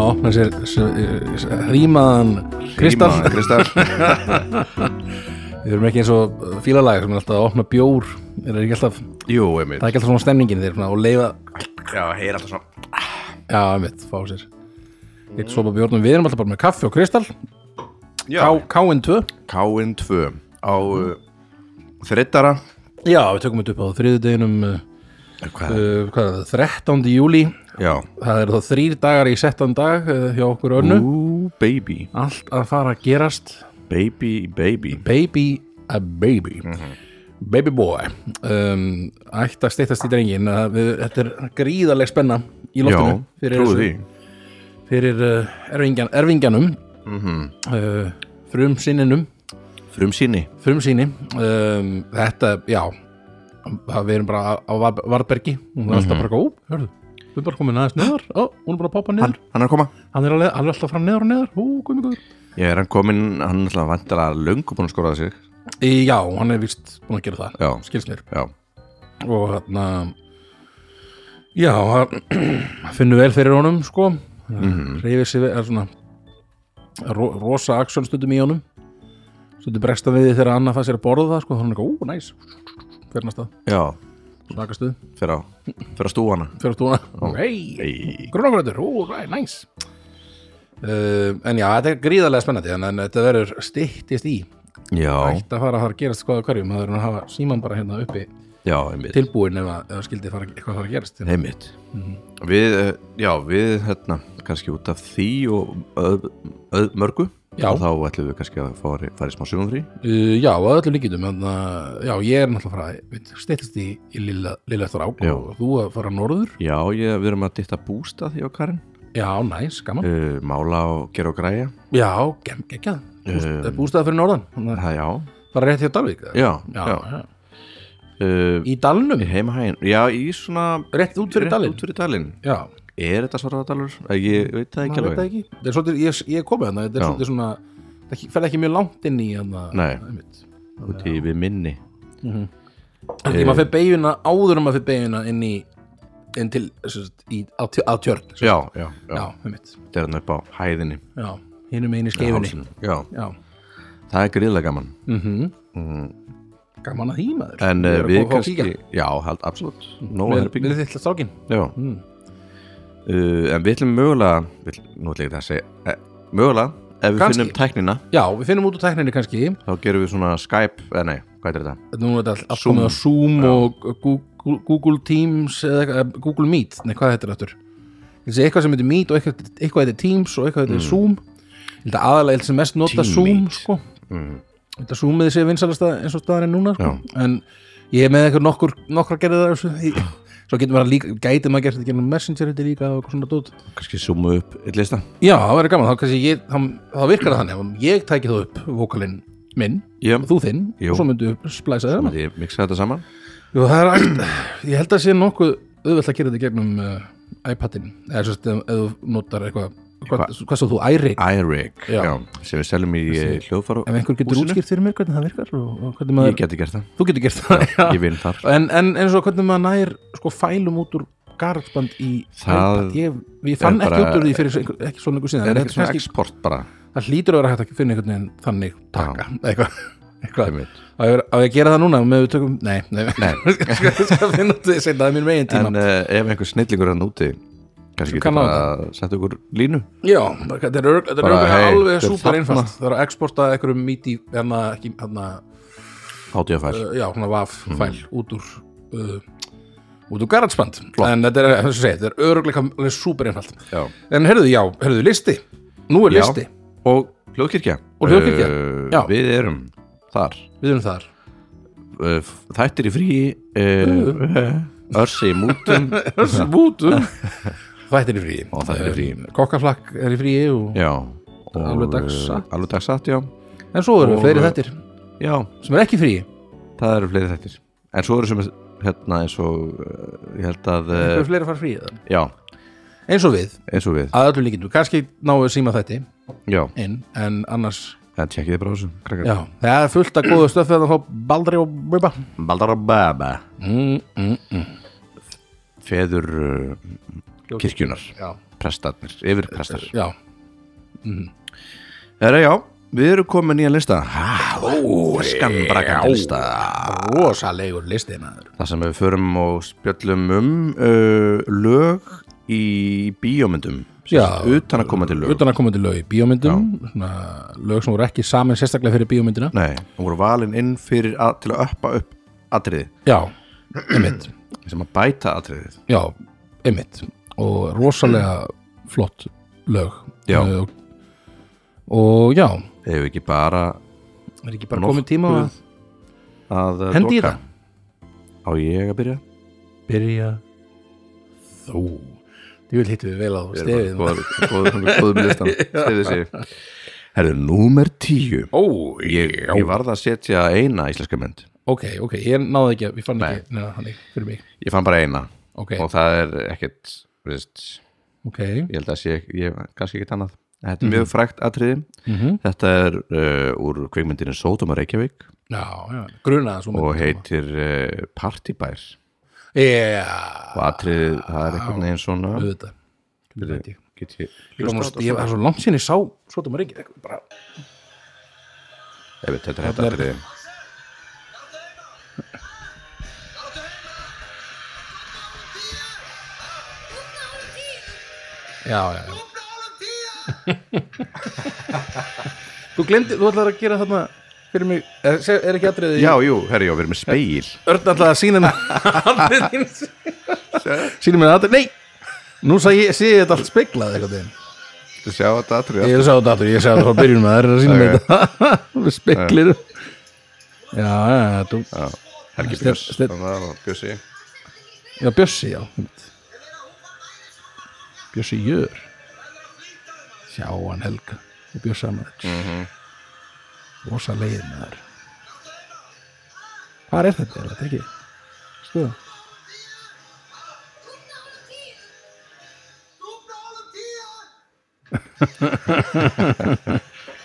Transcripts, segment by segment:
að opna sér s- rýmaðan kristall. Við erum ekki eins og fílalægar sem er alltaf að opna bjór. Er ekki alltaf, Jú, það er ekki alltaf svona stemningin þeir og leifa, Já, heyr alltaf svona já, einmitt, fá sér eitt sopa bjórnum, við erum alltaf bara með kaffi og kristall. Já, K- KN2 KN2 á uh, þrittara Já, við tökum þetta upp á þriðudeginum uh, Hvað? uh, hvað er það, 13. júli Já. Það eru þá þrýr dagar í settan dag uh, hjá okkur önnu. Ooh, baby. Allt að fara að gerast. Baby, baby. Baby a baby. Baby boy. Um, ætti að steytast í drengin við, þetta er gríðarleg spenna í loftinu fyrir, fyrir uh, erfingjan, erfingjanum mm uh, frumsinninum Frumsýni. Frumsýni. Um, þetta, já við erum bara á Var- Varbergi hún er alltaf bara góð, hörðu við erum bara komin aðeins neðar, ó, hún er bara að poppa hann, neðar hann er að koma. Hann er alveg, alveg alltaf fram neðar og neðar, hú, komið góður. Ég er hann komin, hann er alltaf vantilega löngu búin að skora sig? Í, já, hann er vist búin að gera það Já, skilst mér. Já, og þarna já, það finnur vel fyrir honum sko. Mhm. reyfir sig við, er svona ro rosa aksjón stundum í honum. Stundum bregsta við þegar annað fannst sér að borða það sko, er hann ekki, ó, næs fyrir næsta, já. Svaka stuð Fyrir á, fyrir á stúana? Fyrir stúna, hei, Ei. grunnagröður, ó, næ, næs uh, en já, þetta er gríðarlega spennandi en, þetta verður styttist í. Já, ætti að fara að fara að gerast skoða hverjum það er að hafa síman bara hérna uppi já, einmitt. tilbúin ef að, ef að skildi fara, eitthvað fara að gerast. Einmitt. Við, eh, já, við, hérna, kannski út af því og öð, öð, mörgu Já. og þá ætlum við kannski að fara, fara í smá sjónumfrí Uh, já, að öllum líkitum Já, ég er náttúrulega að fara steytist í, í lilla, lilla eftir ák Já. og þú að fara norður. Já, ég, við erum að ditta bústa því á Karin Já, næs, gaman. Uh, Mála og gera og græja. Já, gem, geggjað. Búst, Um, Bústað fyrir norðan að Það, já, Bara rétt hjá Dalvík eða? já, já, já. Uh, Í dalnum, heimahægin, já, í svona rétt út fyrir rétt dalinn? út fyrir dalinn. Já, Er þetta svarðardalur? Ég veit það ekki maður veit það alveg ekki. Það er svolítið, ég, ég komið þannig Þetta er svolítið svona Það ekki- fer ekki mjög langt inn í hana, Nei. einmitt. Út í við minni. En því maður fyrir beiguna áður en maður fyrir beiguna inn í inn til, sagt, í, á, á tjörn. Já, já, já, Þetta er hann upp á hæðinni. Já, hinum einu skeifinni. Já, Já, það er gríðlega gaman. Mhm. Mm. Gaman að því maður. En að við að kannski. Já, held, absolutt. Nó Með, er bygging með þitt strákin Já. Mm. Uh, En við ætlum mögulega við, Nú ætlum ég það að segja eh, Mögulega, ef við Kannski. finnum tæknina Já, við finnum út úr tækninni kannski Þá gerum við svona Skype Eða nei, hvað er þetta? Nú er þetta allt Zoom. komið á Zoom og Google, Google Teams eða eitthvað- eh, Google Meet, nei hvað þetta er aftur Ég sé eitthvað sem heitir Meet og eitthvað, eitthvað heitir Teams og eitthvað heitir Zoom Ég held að aðalega held sem mest nota Team Zoom Meet. sko Mm. Held að Zoomið sé vinsalasta eins og staðan er núna sko. en ég er með eitthvað nokkur nokkra gerðið þessu Í- svo getur maður líka, gæti maður gert þetta gennum Messenger þetta líka og svona dót. Kannski zooma upp eitt lista. Já, það verður gaman, þá, ég, þá, þá virkar það þannig. Ég tæki þú upp vokalinn minn, Já, þú þinn Jú. og svo myndu splæsa það ég mixa þetta saman. Jú, það er allt, ég held að sé nokkuð auðvelt að gera þetta í gegnum uh, iPadin eða svo ef, ef þú notar eitthvað hvað, hvað svo þú, iRig iRig, Já. já. sem við seljum í Þessi- hljóðfara ef einhver getur útskýrt fyrir mér hvernig það virkar hvernig Ég maður, geti gert það, þú getur gert það já. ég vinn þar. En, en eins og hvernig maður nær sko fælum út úr garðband í Það iPad ég, ég fann er ekki út úr því fyrir einhver, ekki svona einhver síðan Er en ekki þetta svona export bara. Það hlýtur að vera hægt að finna einhvern veginn þannig taka. Eitthvað, eitthvað. Á ég, ég að gera það núna með tökum, nei, nei, Nei. ég það er mín megin tíma. En uh, ef einhver snillingur hann úti kannski Kann getur bara að setja ykkur línu. Já, þetta er, örg- þetta er Bara, örugglega hey, alveg er þarna. einfalt Það er að exporta einhverjum míti hérna, ekki, hérna, hátíðafæl uh, já, svona WAV Mhm. fæl út úr uh, út úr GarageBand Flott. en þetta er, þess að segja, þetta er öruglega alveg súper einfalt Já. En herruðu, já, herruðu, listi. Nú er Já. listi, Og hljóðkirkja. Og hljóðkirkja, Uh, já. Við erum þar. Við erum þar. Uh, Þættir í frí uh, Örsi í mútum Bútum Þættir í fríi. Og þættir í fríi. Eh, Kokkaflakk er í fríi og, og, Alveg dagsatt. Alveg dagsatt, já. En svo eru Og- fleiri þættir. Já, sem er ekki fríi. Það eru fleiri þættir. En svo eru sem hérna eins og uh, Ég held að uh, Einhverju fleiri fara fríi Já, Eins og við, eins og við. Að öllu líkindu. Kannski náum við síma þætti Já, inn En annars en tjekkið bara þessu krakkar. Já, það er fullt af góðu stöfið að fá Baldri og Bubba. Baldara Baba mm, mm, mm. Feður uh, kirkjunar Já, prestarnir, yfir prestar já, Herra, já, við erum komin að lista. Skambrakan lista. Rosalegur listi maður. Það sem við förum og spjöllum um uh, lög í bíómyndum. Já. utan að koma til lög. Utan að koma til lög í bíómyndum. Svona, lög sem voru ekki saman sérstaklega fyrir bíómyndina. Nei, hún voru valin inn fyrir að, til að uppa upp atriði já, einmitt. Sem að bæta atriðið. Já, einmitt og rosalega flott lög. Já. Eh, og, já, Hefur ekki bara er ekki bara komið tíma að að uh, hendi í doka? það Á ég að byrja? byrja þú. Þú vil hittu við vel á stefið góðum listan Stefið sig. Herðu, númer tíu. Ó, ég, ég varð að setja eina íslenska mynd. Ok, ok, ég náði ekki ég fann Nei. ekki, neina, hann ekki, fyrir mig. Ég fann bara eina. Ok, og það er ekkert veist, ok, ég held að sé ég, kannski ekkert annað. Þetta er mjög frækt atriði. Mhm. Þetta er uh, úr kveikmyndinu Sótum og Reykjavík. Já, já, grunaði svo og heitir uh, Partybær. Já, og atriðið, það er einhvern veginn svona auðvitað. Ég ég Ég var ég svo langt sinni sá svo það maður ekki bara, Ég veit, þetta er Þetta atriði já, já, já. Þú glemdi, þú ætlar að gera þarna fyrir mig, er, er ekki atriði Já, jú, herri, já, við erum með speil Örn ætlaði að sína mér atriðin sína mér atriðin, nei! Nú sé ég, sé ég þetta allt speglað eitthvað þinn Þú sjá þetta atriði ég sá þetta aftur, ég sá þetta frá byrjunum að það er að sína mér þetta. Með speglir. Já, já, já, þú Já, Helgi Björns Steinn- Þannig að Bjössi. Já, Bjössi, já Bjössi Jör. Sjá hann Helga og Bjössi maður Mhm. Rosa leið maður. Hvað er þetta? Er þetta ekki? Skoða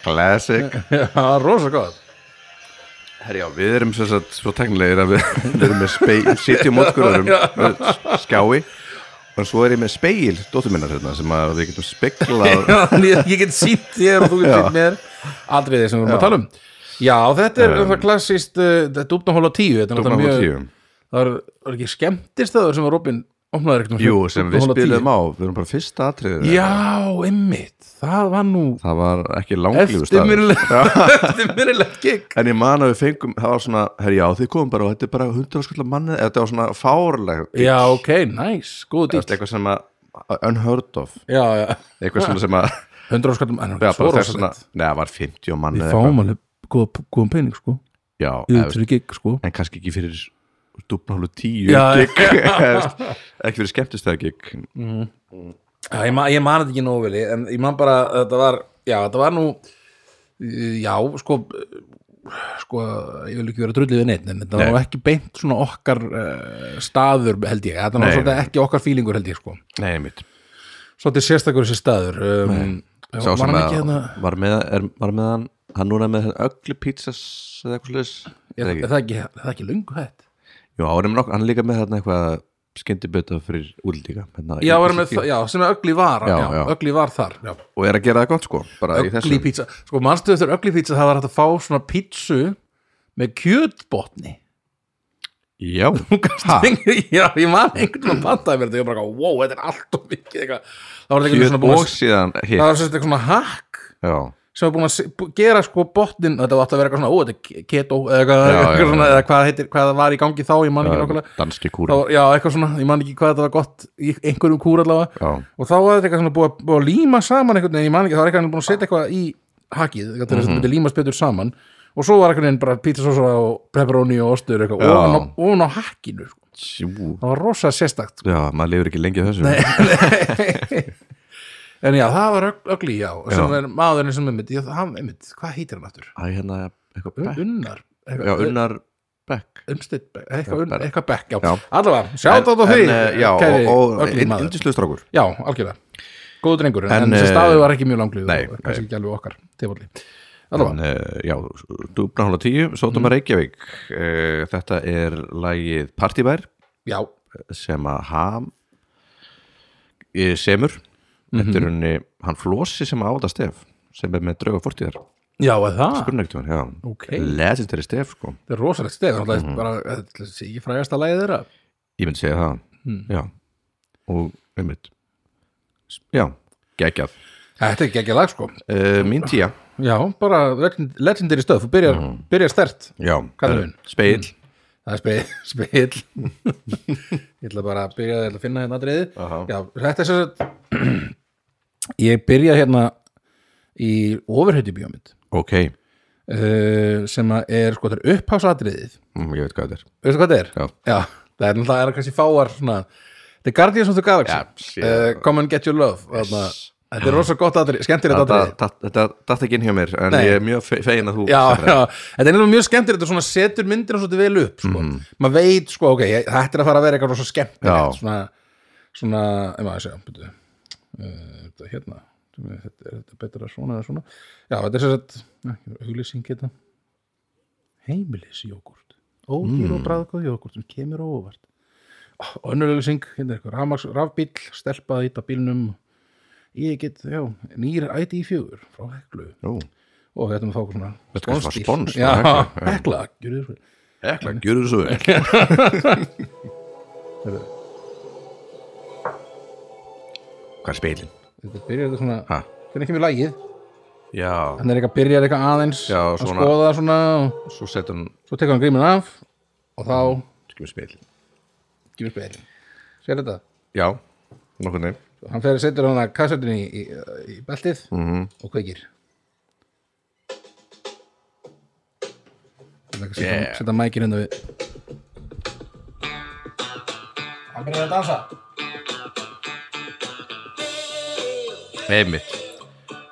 Classic. Já, rosa gott. Herri, já, við erum sagt svo teknilegir að við, við erum með sitjum mótkurum skjái og svo er ég með speil dóttur minnar hérna sem að við getum speklað Já, ég, get sínt þér og þú get sínt mér. Aldriði sem við erum að tala um. Já, þetta er um, það klassist uh, Þetta er Dúbnahóla 10 Þetta er náttúrulega á mjög tíu. Það ekki sem opnaður ekkert Jú, sem við spilum á, við erum bara fyrsta atriðið Já, einmitt, það var nú Það var ekki langlífu staður. Eftirminnilegt gig. En ég man að við fengum, það var svona, herri já, þið komum bara og þetta er bara hundra skulda manni Þetta var svona fárlega Já, ok, nice, góð dýtt Eitthvað sem að unheard of. Já, já, Eitthvað svona sem að, 100 skallum en já, svo bara þess svona rosalegt Nei, það var 50 manni Við fáum alveg góð- góðan pening, sko. Já, eða, fyrir gig, sko. En kannski ekki fyrir dúpnálu tíu gig ekki fyrir skemmtistæða gig. Já, ég, ma ég man þetta ekki nógu vel. En ég man bara, þetta var já, þetta var nú já, sko sko, ég vil ekki vera drullið við neitt en þetta var Nei. nú ekki beint svona okkar uh, staður held ég, þetta var nei. ekki okkar fílingur held ég, sko. Nei, mitt svolítið sérstakur þessi staður um, Sá var sem ekki hérna? var með, er, var með hann hann núna með ögli pizzas eða eitthvað slis er, er það ekki lungu hætt? Jú, með nokk, hann líka með þarna eitthvað skyndiböta fyrir úldíka hérna, Já, já, sem er ögli var já, Já, ögli var þar já. og er að gera það gott sko ögli pizza, sko manstu eftir ögli pizza það var hægt að fá svona pizzu með kjötbotni. Já, já, ég man einhvern veginn pantaði mér þetta, ég var bara, wow, þetta er allt og mikið það var eitthvað svona og að, svona hakk. Já, sem var búin að gera sko botnin, þetta var átt að vera eitthvað svona, ó, þetta er keto eða eitthvað, Já, eitthvað já, svona, eða hvað heitir, hvað var í gangi þá, ég man ekki nákvæmlega. danski var, já, eitthvað svona, ég man ekki hvað þetta var gott í einhverjum kúr allavega. Og þá var þetta eitthvað svona búið, að- búið að líma saman einhvern veginn, ég man ekki, það var eitthvað búin að setja eitthvað í hakið, eitthvað til þess að þetta myndi límast betur saman. Og svo var eitthvað bara pítasósa og pepperoni og ostur eitthvað ofan ofan á hakkinu sko. Það var rosa sérstakt sko. já maður lifir ekki lengi þessu en já, það var ögl- ögli, já, sem er maðurinn sem er mitt, hann, einmitt, hvað heitir hann aftur? Æ, hérna, eitthvað Un, bekk unnar Já, Unnar Bekk Umstitt, eitthvað, un, Berg. eitthvað bekk, já, Já. allavega, sjátt á því eh, Já, kæri og, og indislu strákur. Já, algjörlega. Góðu drengur, en, En, þessi eh, staðu var ekki mjög langlið og kannski ekki alveg okkar tilvalli En, uh, já, Dúbnahála 10, Sótama Reykjavík. Uh, Þetta er lagið Partibær já, sem að ham eh, semur þetta er henni, hann flósi sem á þetta stef sem er með drauga fortíðar. Já, er það? spurningtjón, já, Ok. legendary stef sko, Það er rosalegt stef, Mhm. er bara, þetta er ekki frægasta lagið þeirra. Ég myndi segja það. Hmm. já, og einmitt. Já, geggjað. Þetta er ekki lag, sko. Uh, mín tíja, Já, bara legend- legendary stöð, þú byrjar, Mhm. byrjar stert já speil, Það er speil Ég ætla bara að byrja að finna hérna aðriði. Já, þetta er svo að Ég byrja hérna í ofurhauti bíómynd ok. Uh, sem að er sko, þetta upphásatriðið mm, ég veit hvað þetta er. Veistu hvað þetta er? já, það er náttúrulega kannski fáar svona The Guardians of the Galaxy. Shit. uh, Come and get your love þarna, Þetta er rosa gott atrið, skemmtilegt þetta datt- þetta datt ekki inn hjá mér en Nei. ég er mjög fe- fegin að þú Já, já, þetta er mjög skemmtilegt svona setur myndina svolítið vel upp sko. Mhm. maður veit, sko, ok, ég- þetta er að fara að vera eitthvað rosa skemmtilegt svona, svona, ef maður segja byrju, uh, þetta hérna þetta er þetta betra svona eða svona? Já, þetta er sér að, auglýsing hérna. Heimilisjógurt ódýr Mm. og bræðgóð jógurt sem kemur á óvart. Og önnur auglýsing, hérna er eitthvað rafbíl stelpað ít á bílnum. Ég get, já, nýr ID4 frá heklu. Jú, og þetta með þá svona sponsbíl. spons já, Heklu, já. hekla, gjörðu þessu Ekla, gjörðu þessu vel Hvað er speilin? þetta byrjar þetta svona Ha? hvernig kemur lagið, Já, hann er eitthvað byrjar eitthvað aðeins Já, að svona- skoða svona og svo setur hann svo tekur hann gríminn af og þá skilur speilin kemur speilin sér þetta, Já, nokkuð nefn hann fer að setur hann að kassetin í, í, í beltið mm og kveikir. Þetta er ekki að Yeah. setja- setja mækir hérna við hann byrjar að dansa Einmitt.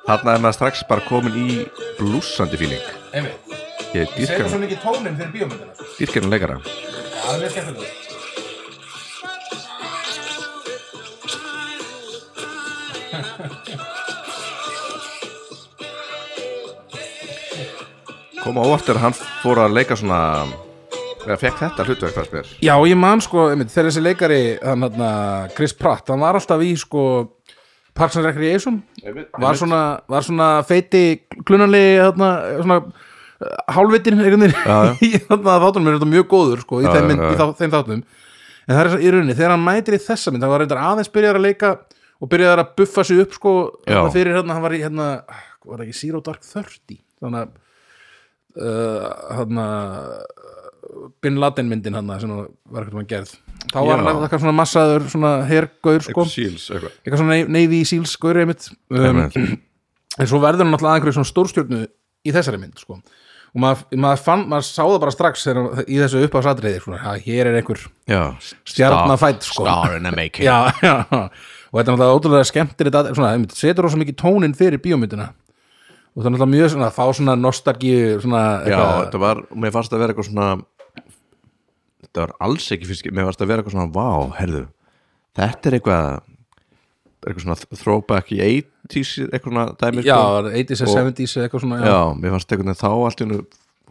Þarna er maður strax bara komin í blúsandi fíling. Einmitt, Ég dýrkar svo mikið tónin fyrir bíómyndina. dýrkar hann leikara. Það er mjög skemmtilegt. Kom á óvart þegar hann fór að leika svona eða fekk þetta hlutverk fannst mér. Já, ég man sko, einmitt, þegar þessi leikari hann hérna, Chris Pratt, hann var alltaf í sko Parks and Recreation var svona, var svona feiti klunanlegi þarna, svona uh, hálfvitin einhvern veginn Já, já. í þarna þáttunum er þetta mjög góður sko, í, Já, þeim, já, mynd, já. í þá, þeim þáttunum en það er að í rauninni, þegar hann mætir í þessa mynd hann var reyndar aðeins byrjar að leika og byrjar að buffa sig upp sko Já. fyrir hérna, hann var í hérna var það ekki Zero Dark Thirty þannig að uh, hérna Bin Laden myndin hann sem var eitthvað gerð þá var hann eitthvað svona massaður svona hergaur sko. Eitthvað svona Navy Seals gaur einmitt. Um, en svo verður hann alltaf einhverju svona stórstjörnu í þessari mynd sko. Og maður, maður, fann, maður sá það bara strax þegar, í þessu uppáðsatriði svona, já, hér er einhver Já, Stjarnafædd, sko. Já, já, og þetta er náttúrulega ótrúlega skemmtir þetta, setur rosa mikið tónin fyrir bíómyndina. Og það er náttúrulega mjög svona, fá svona nostalgíu svona, Já, þetta var, mér fannst að vera eitthvað svona þetta var alls ekki fyrst mér fannst að vera eitthvað svona, vá, herðu þetta er eitthvað eitthvað svona throwback í 80s eitthvað svona dæmi já, sko. 80s Og- eða 70s eða eitthvað svona, já, mér fannst eitthvað þá allt í hennu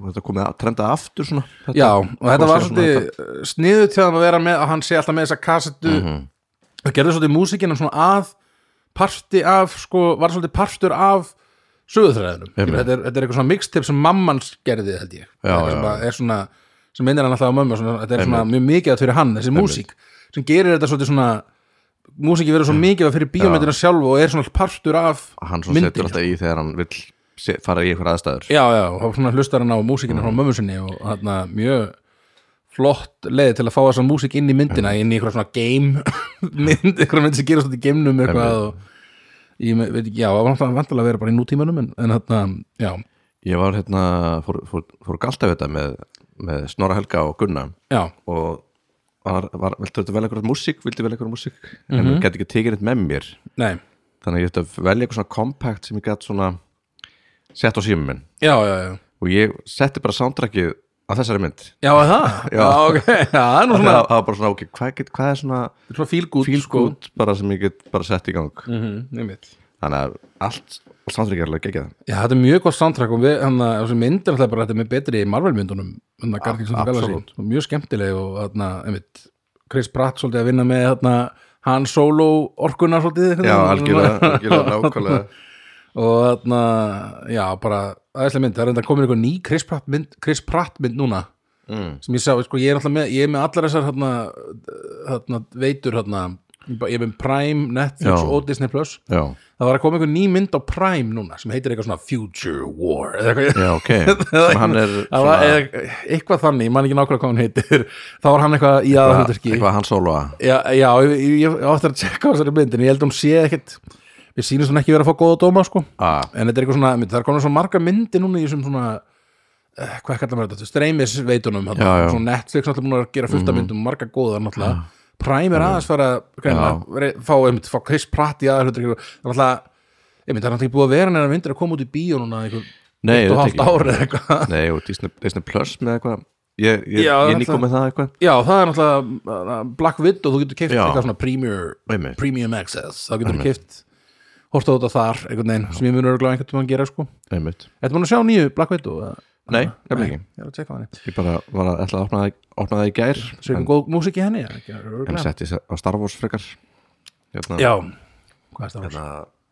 þetta komið að trenda aftur svona þetta, Já, og þetta var svolítið sniðu til að vera með að hann sé alltaf með þessa kassettu Mhm. það gerði svolítið músikina svona að parti af, sko, var svolítið partur af söguþræðinum Einmitt. þetta er, þetta er eitthvað svona mixtape sem mammans gerði held ég Já, já, já. er svona, sem minnir hann alltaf á mömmu svona, þetta er svona mjög mikið að fyrir hann, þessi músík sem gerir þetta svolítið svona músíki verður svo mikið fyrir bíómyndina sjálf og er svona partur af hann svo setur alltaf í þegar hann vill se, fara í einhver aðstæður. Já, já, og svona hlustar hann á músíkina Mm. frá mömmu sinni og þarna mjög flott leið til að fá þessa músík inn í myndina inn í eitthvað svona game mynd, eitthvað mynd sem gerast út í geimnum eitthvað og ég veit ekki, já, það var náttúrulega vantilega að vera bara í nútímanum en, en þarna, já, ég var hérna, fór, fór, fór galt af þetta með, með Snorra Helga og Gunna. Já, og var, var, viltu vel eitthvað músík? Viltu vel eitthvað músík? Mhm. en þú gæti ekki tekið neitt með mér. Nei. Þannig að ég ætti að velja eitthvað svona compact sem ég gæti svona sett á símum minn. Já, já, og ég setti bara soundtrackið á þessari mynd. Já, það? Já, ok, það er nú það svona það var bara svona, ok, hvað, get, hvað er svona svona feel good, feel sko. good bara sem ég get bara sett í gang. Mm -hmm, þannig að allt soundtrackið er alveg geggjað. Já, þetta er mjög gott soundtrack og við, hann að þessi mynd er alltaf bara þetta með betri Marvel myndunum hann að Guardians of the Galaxy. absolutt. og mjög skemmtileg og hann að, einmitt, Chris Pratt svolítið að vinna með hann hann solo orkuna svolítið einhvern já, algjörlega, algjörlega nákvæmlega. Og þarna, já, bara aðeinslega mynd, það er enda komin einhver ný Chris Pratt mynd, Chris Pratt mynd núna mm. sem ég sá, sko, ég er alltaf með ég er með allar þessar þarna veitur þarna, ég er með Prime, Netflix Já. og Disney Plus. Já, það var að koma einhver ný mynd á Prime núna sem heitir eitthvað svona Future War eða eitthvað. Já, ok. Sem hann er Það var eða, eitthvað þannig, ég man ekki nákvæmlega hvað hann heitir. Þá var hann eitthvað í aðhundarki eitthvað hann sóloa já, já, ég, ég, ég átti að tjekka á þessari mynd en ég held að hún sé ekkit við sýnum svona ekki vera að fá góða dóma sko. Ah, en þetta er eitthvað svona, það er komin svona marga myndi núna í þessum svona eh, hvað kallar maður þetta, streymis veitunum Já, já. svona Netflix náttúrulega búin að gera fullt af myndum marga góðar náttúrulega Prime er aðeins fara að fá, einmitt, fá Chris Pratt í aðeins það er það náttúrulega ekki búið að vera neina myndir að koma út í bíó núna einhver nei, eitt og þetta ekki. ár eða eitthvað. Nei, og Disney, Disney Plus með eitthvað. Ég, ég, Já, ég það- nýkom með það eitthvað. Já, það er náttúrulega uh, Black Widow, þú getur Já. eitthvað svona Premier, premium Access. Þá getur þú keift horta út af þar einhvern veginn, sem ég mun örgulega einhvern veginn að gera sko. Þetta múin að sjá nýju Black Widow eða? Nei, nefnilega ekki. Ég er að tjekka á henni. Ég bara var að ætla að opna það, opna það í gær er góð músik í henni ekki, en setti sér á Star Wars frekar. Hérna, Já, hvað er það? hérna,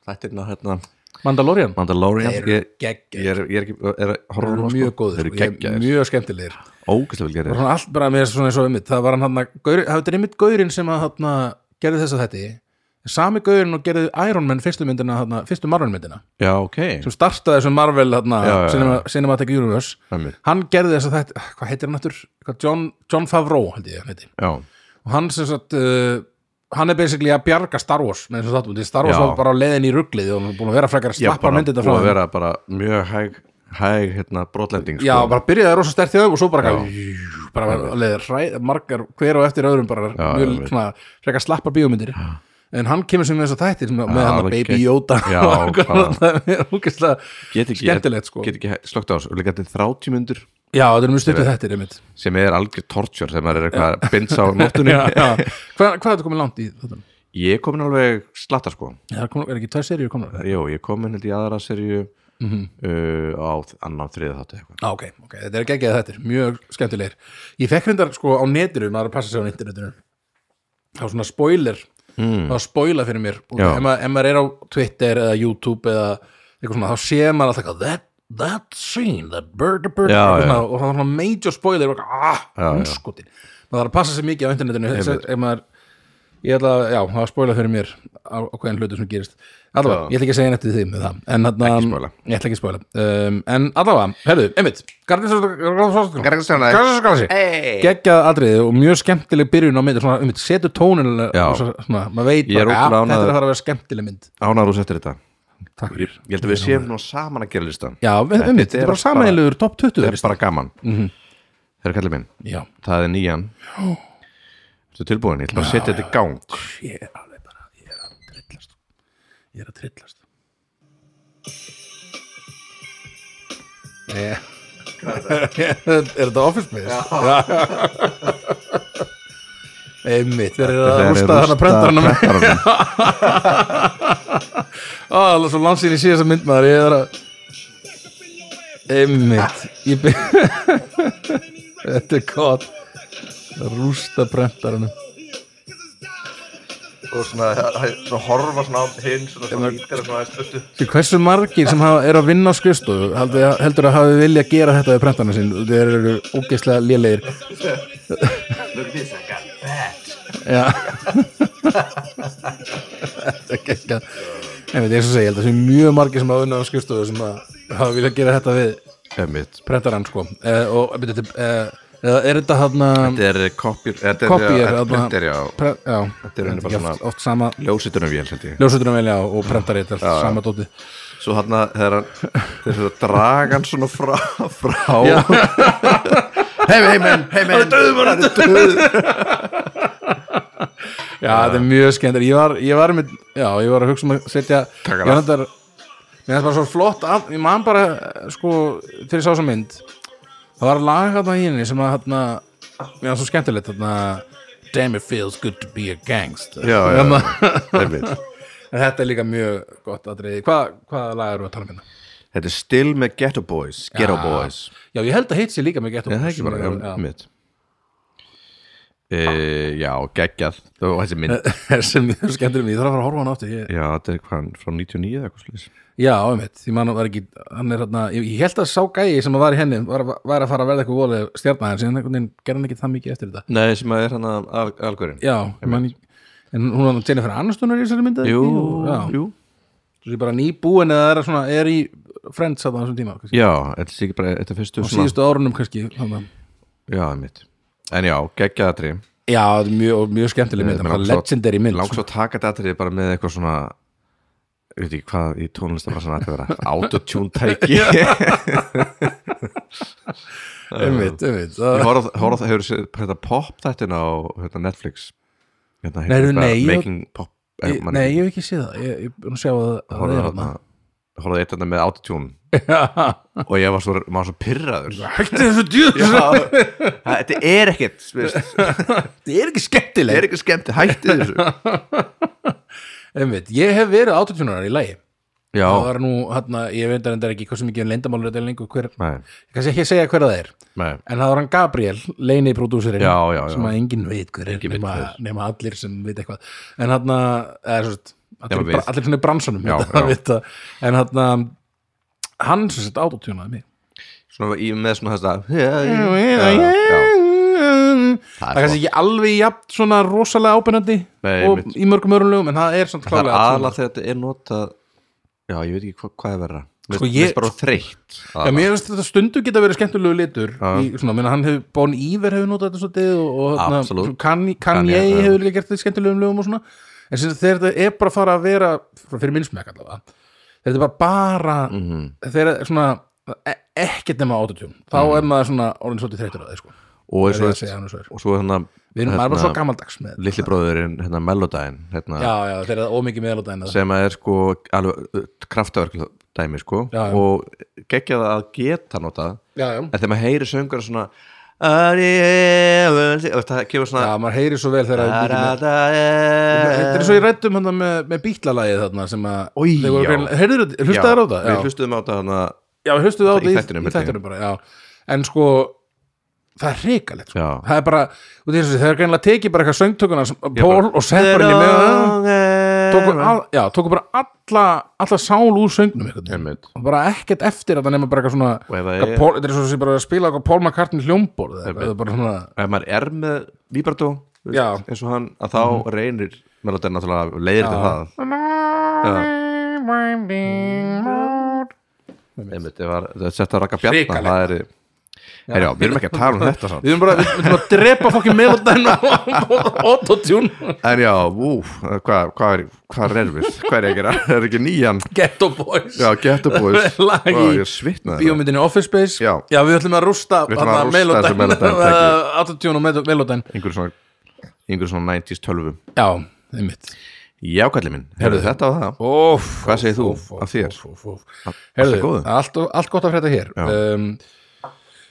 þættirna hérna, Mandalorian. Mandalorian. Þeir eru ég, geggjaðir. ég er, ég er ekki er Það á eru það, mjög sko. góður þeir eru geggjaðir, Mjög skemmtilegir. Ógæslega vel Það gerir var svona allt bara með svona eins og um það var hann hann að það er einmitt gaurinn sem að gerði þess að þetta sami gaurinn og gerði Iron Man fyrstu myndina þarna, fyrstu Marvel myndina já, ok, sem startaði þessum Marvel þarna, Já, já, já. Cinema, Cinematic Universe Einmitt. hann gerði þess að þetta hvað heitir hann eftir? John, John Favreau held ég hann heiti já, og hann sem sagt uh, hann er basically að bjarga Star Wars með þess að þáttum, því Star Wars Já. var bara á leiðin í rugglið og hann er búin að vera frekar að já slappa myndið búið frá að þeim vera bara mjög hæg hæg hérna brotlending Já, sko. bara byrjaði rosa stert í þau og svo bara, bara leðir hræ, margar hver og eftir öðrum bara Já, mjög já, veit. svona frekar slappar bíómyndir en hann kemur sem þess að þættir með hann alveg Baby Yoda. Já, það? Er ekki, skemmtilegt sko. get ekki slögt á þessu líka þetta er 30 myndur Já, þetta er mjög stuttu þættir einmitt. sem er algjör torture þegar maður er eitthvað að binds á nóttunni. Já, já. Hvað, hvað er þetta komið langt í þetta? ég er komin alveg slatta sko. Já, kom, er ekki tvær seríur komnar? Jó, ég er komin held í aðra serju Mhm. uh, á annan þriða þáttu Ah, ok, ok, þetta er geggjað þættir, mjög skemmtilegir. Ég fekk reyndar sko á netinu, maður er að passa sig á internetinu Það var svona spoiler mm. var spoila fyrir mér. Ef maður, er á Twitter eða YouTube eða eitthvað svona, þá séð maður alltaf that, that scene, that bird, the bird Já, eitthvað já. svona, og það svona major spoiler og ah, hunskotin maður þarf að passa sig mikið á internetinu. Ef, maður, ég ætla að, já, það var spoila fyrir mér á, á hvernig hlutu sem gerist. Allavega, ég ætla ekki að segja nættið því með það en spoila. ég ætla ekki að spoila. Um, en allavega, herðu, einmitt Garðarsson Hey. geggjað atriði og mjög skemmtileg byrjun á mynd, svona, einmitt, setur tónin maður veit er bara, ja, þetta er að fara að vera skemmtileg mynd. Ánar úr settir þetta. Takk Ég held að við séum nú saman að gera listan. Já, við, Þetta er þetta er bara sameiginlegur top 20 Það er bara gaman. Þegar kallið minn, það er nýjan. Þú tilbúin, ég ætla að setja þetta í gang ég er alveg bara Ég er að trillast Ég er að trillast yeah. Er þetta Office Space? Já Einmitt, þeir eru að Þeir eru rústa þarna prentarana með prentarana. Á, alveg svo langt sín í síðast myndmaður Ég er að Einmitt. Þetta er gott að rústa prentarana Og svona, svona horfa svona á hinn Svona svona ítir svona aðeins stuttu. Því hversu margir sem hafa, er að vinna á skrifstofu heldur, heldur að hafi vilja að gera þetta við prentarna sín? Þeir eru ógeðslega lélegir. Look at this, I got that Já Þetta er geggjað. En veit, ég svo segi, ég held að það sé mjög margir sem hafa vinna á skrifstofu sem að hafa vilja að gera þetta við Emmitt prentarann sko. Eh, og þetta, eh, eða er þetta hann Þetta er kopjur Þetta er já. Já, Þetta er bara svona- oft sama Ljósitunum vél, held ég. Ljósutunum velja og prentari þetta er sama dóti Svo hann að þegar Þegar það draga hann svona frá Frá. Já. Hei, hei menn, hei menn Það er döð Já, þetta er mjög skemmt ég var, ég var með, já, ég var að hugsa um að setja ég var þetta mér finnst bara svo flott að, ég man bara sko, þegar ég sá þessa mynd það var lag hérna í henni sem að hérna, finnst svo skemmtilegt hérna, damn it feels good to be a gangster. Já, já, Emmitt en þetta er líka mjög gott aðriði, hvað, hvaða lag eru að tala um hérna? Þetta er still með Ghetto Boys Ghetto Já. Boys. Já, ég held að hitt sér líka með Ghetto Nei, það er Boys ekki bara já. Emmitt e, Já, geggjað. Og þessi mynd sem er skemmtur mig, ég þarf að fara að horfa hann áttu ég, Já, þetta er hvað, frá 99 eða eitthvað slúðis Já, einmitt, því mann var ekki hann er hérna, ég, ég held að sá gæi sem var í henni var, var að fara að verða eitthvað volið stjarnæðin síðan einhvern veginn gerði hann ekki það mikið eftir þetta. Nei, sem að er hann að algörinn. Já, man, en hún var Jennifer Aniston er í þessari myndi Jú, já, jú. Svo ég bara nýbúin eða er, svona, er í Friends á þessum tíma kannski. Já, þetta ekki bara, þetta fyrstu á síðustu árunum kannski þarna. Já, mitt En já, geggjaðatri Já, mjög, mjög skemmtileg mynd legendary mynd Langt svo að taka þetta atrið bara með eitthvað svona ég veit ekki hvað í var svona að vera. Autotune tæki. Einmitt, einmitt. Ég horfði, horfði, hefur séð þetta pop þættin á hérna, Netflix? Hérna, Nei, heitir nei, eitthvað ég- Making pop Ég- Nei, ég hef ekki séð það. Ég er búin að sjá að að það er hérna horfði eitt hérna með autotune. Og ég var svo, svo pyrraður Hætti þessu djúð þetta er ekkert Það er ekki þetta skemmtileg er ekki skemmt, hætti þessu Einmitt, ég hef verið autotunar í lagi. Já, Það var nú, hérna, ég veit að þetta er ekki hvað sem mikið leyndamálur þetta er lengur hver, nei, ég kannski ekki að segja hver það er. Nei. En það var hann Gabriel, leini prodúserinn Já, já, já. sem að enginn veit hver er Enginn veit nema, hver. nema allir sem veit eitthvað. En hann eða svo sagt allir, Nema við. bra- allir svona í bransunum Já, já. vita, en hann hann sem sagt autotunaði mig. Svona í, með svona þess að Já, já, já Það er kannski ekki alveg jafn svona rosalega ábyrnandi og einmitt. í mörgum örum lögum en það er samt Það er klálega aðalega þegar þetta er notað Já, ég veit ekki hva, hvað er verra. Mér Sko, finnst ég- bara þreytt Já, mér finnst þetta stundu geta verið skemmtilegu litur í, svona, minna, hann hefur, Bon Iver hefur notað þetta svolítið og, og Kanye já. hefur líka gert þetta skemmtilegum lögum og svona. En þegar þetta er bara að fara að vera fyrir minnsmæk allavega þegar þetta er bara bara Mhm. þegar þetta er svona e ekkert nema autotune þá er maður svona orðin svolítið þreytur að það sko. Og er svo, er. hérna við erum bara svo gamaldags með Lilli bróðurinn, hérna Melodyne hérna, já, já, þegar það er ómikið meðalóta sem er sko alveg kraftaverk dæmi sko Já, já. og geggja það að geta notað já, já. en þegar maður heyri söngur svona það kemur já, svona maður heyri svo vel þegar Þetta er svo ég rættum hann með, með bítlalagið þarna sem að þeir já. hlustaður á það? Við Já. hlustuðum á það Já, við Í í, í þættinum bara, já En sko, það er hrikalegt sko. Það er bara, það er greinilega tekið bara eitthvað söngtökuna Pól og sett bara inn í með tóku, bara alla alla sál úr söngnum og bara ekkert eftir að það nema bara eitthvað svona er- Þetta er svo sem bara að spila eitthvað Paul McCartney hljómborð eða bara svona ef maður er með vibrato. Mhm. eins og hann, að þá reynir Melodyne náttúrulega leiðir til það. Það er Herjá, við erum ekki að tala um þetta samt Við erum bara, við erum að drepa fokkin melodæn og autotune En já, ú, hvað hva er, hva er við? Hvað er gera? Er ekki nýjan? Ghetto Boys Já, Geto Boys Lag í það. bíómyndinni Office Space Já. rústa Við ætlum að rústa Melodyne tæki. autotune og Melo- melodæn Einhver svona, einhver svona 90s 12 Já, einmitt Já, kallið minn, herðu þetta á það Hvað segir þú af þér? Herðu, er allt, gott að frétta hér Já. um,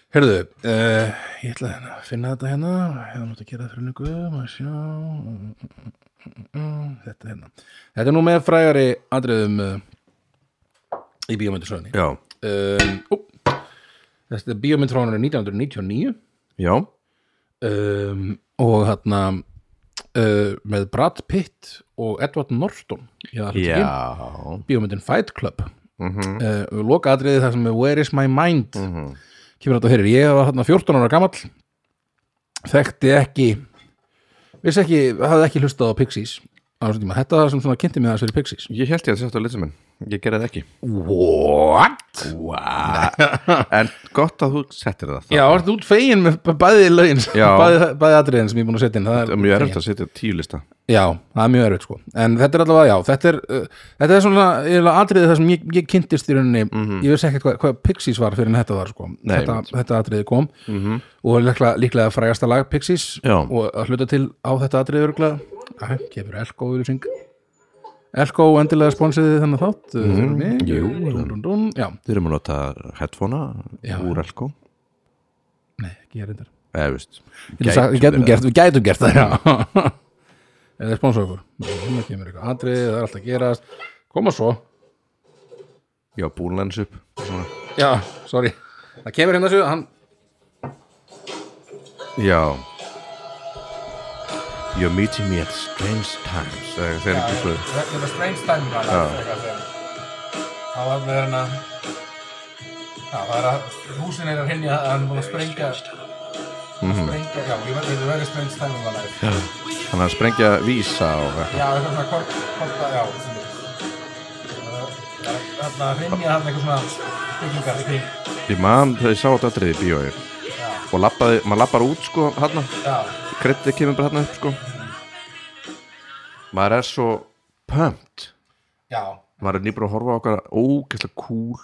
Herðu uh, Ég ætla hérna að finna þetta hérna. Ég hef nátt að gera það fyrir lengu Má sjá. Mm, mm, mm, Þetta hérna. Þetta er nú með frægari atriðum uh, í bíómyndisöðinni Já, um, ó, Þetta er bíómynd frá hann 1999 já, um, og hérna uh, með Brad Pitt og Edward Norton í já. Bíómyndin Fight Club. Mhm. uh, loka atriði það sem er Where is my mind kemur þetta fyrir, ég var hérna 14 ára gamall þekkti ekki vissi ekki, hafði ekki hlustað á Pixies á þessum tíma, þetta var það sem svona kynnti mig að þessu Pixies. Ég held ég að þetta á listumenn Ég gerði það ekki. What? En gott að þú settir það Já, ertu út fegin með bæði lögin Já. bæði, bæði atriðin sem ég er búin að setja inn það er mjög erfitt að setja tíu lista Já, það er mjög erfitt sko. En þetta er allavega, já, þetta er uh, Þetta er svona eiginlega atriði það sem ég, ég kynntist í rauninni. Ég vissi ekkert hvað, hvað Pixies var fyrir en þetta var sko. Nei, þetta, þetta atriði kom. -hmm. Og líklega, líklega frægasta lag Pixies Já. Og að hluta til á þetta atriði örgulega Æ, kemur Elko yfir syng Elko endilega sponsiði þennan þátt? Mm -hmm. mig jú. dún, dún, dún. Já, Þið erum að nota headphonea úr Elko. Nei, ekki ég reyndar. Eða, veist Við gætum, gætu gætum gert, við gætum gert það, Eða sponsa okkur. Eitthvað atrið, það er alltaf að gerast. Koma svo. Já, búlens upp. Svona. Já, sorry. Það kemur hérna svo, hann Já You're meeting me at strange times. Það er ekki svo Þetta er strange time þá var með hérna það er að húsin er að hinja að hann er búin að sprengja sprengja, já, ég veit þetta er very strange time Þannig að sprengja vísa og já, eitthvað svona kort, já þarna hinja hann eitthvað svona byggingar í kring. Ég man þegar ég sá þetta aðrið í bíói og maður lappar út sko hann já, kreddið kemur bara hann upp sko maður er svo pumped. Já. Maður er nýbúin að horfa á okkar ógeðslega cool.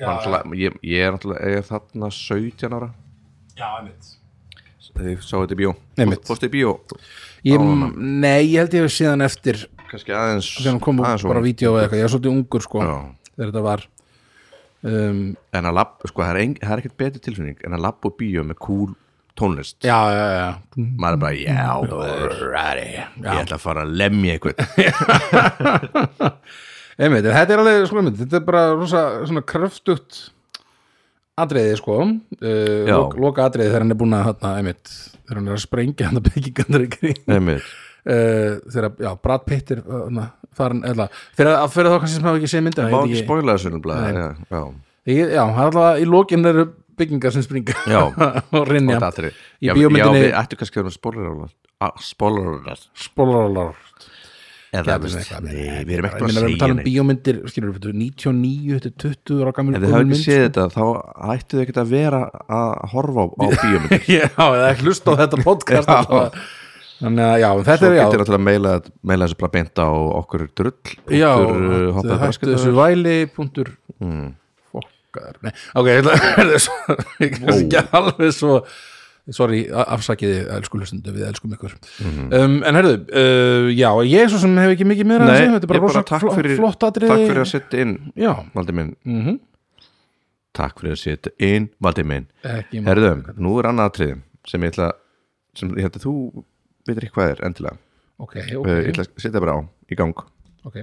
Já, ég, ég er náttúrulega þarna 17 ára. Já, einmitt. Þegar ég sá þetta í bíó? Einmitt. Fórstu í bíó? Ég, nei, ég held ég hef síðan eftir kannski aðeins þegar hann kom aðeins bara of- vídeo eða eitthvað, ég er svolítið ungur sko Já. þegar þetta var. Um, en að lapp, sko það er, er ekkert betri tilfinning en að lappa á bíó með cool tónlist. Já, já, já, maður er bara, já, maður, ég ætla að fara að lemja eitthvað einmitt, þetta er alveg sko, einmitt, þetta er bara rosa svona kröftugt atriði sko. Uh, lok, loka atriði þegar hann er búin að hérna, einmitt, þegar hann er að sprengja hann að byggingandur í kring. Einmitt. uh, þegar, já, Brad Pitt er farin, eða, fyrir, að- fyrir þá kannski sem hafa ekki séð myndina má ég veit ekki Nei. já, já. já, það er alltaf í lokin eru byggingar sem springa Já. og rinja. Í bíómyndinni- já, við ættu kannski að vera spólar spólar spólarar eða veist, nei, við erum ekki Ég bara meina, við að erum að tala segja um neitt. bíómyndir, skilur við, 99, þetta er 20 ára gamil ef þið hafa ekki séð þetta þá ættu þið ekki að vera að horfa á, bíómyndir. Já, eða ekki hlusta á þetta podcast. Þannig að, já, þetta svo er, já. getur náttúrulega meila, meila þessu bara beint á okkur drull Já, þau hoppaði hættu þessu væli punktur Mm. Nei, ok, ég kannski ekki alveg svo sorry, afsakiði elsku hlustundu, við elskum ykkur. Um, en herðu, uh, já, ég svo sem hef ekki mikið meira að segja, þetta er bara bara takk fyrir- flott atriði. takk fyrir að setja inn Já, Valdi minn, mhm. Takk fyrir að setja inn Valdi minn, Ekki herðu, nú er annað atriði sem ég ætla sem ég held að þú veitir ekki hvað er endilega. Ok, okay. ok, ég ætla að setja bara á, í gang. Ok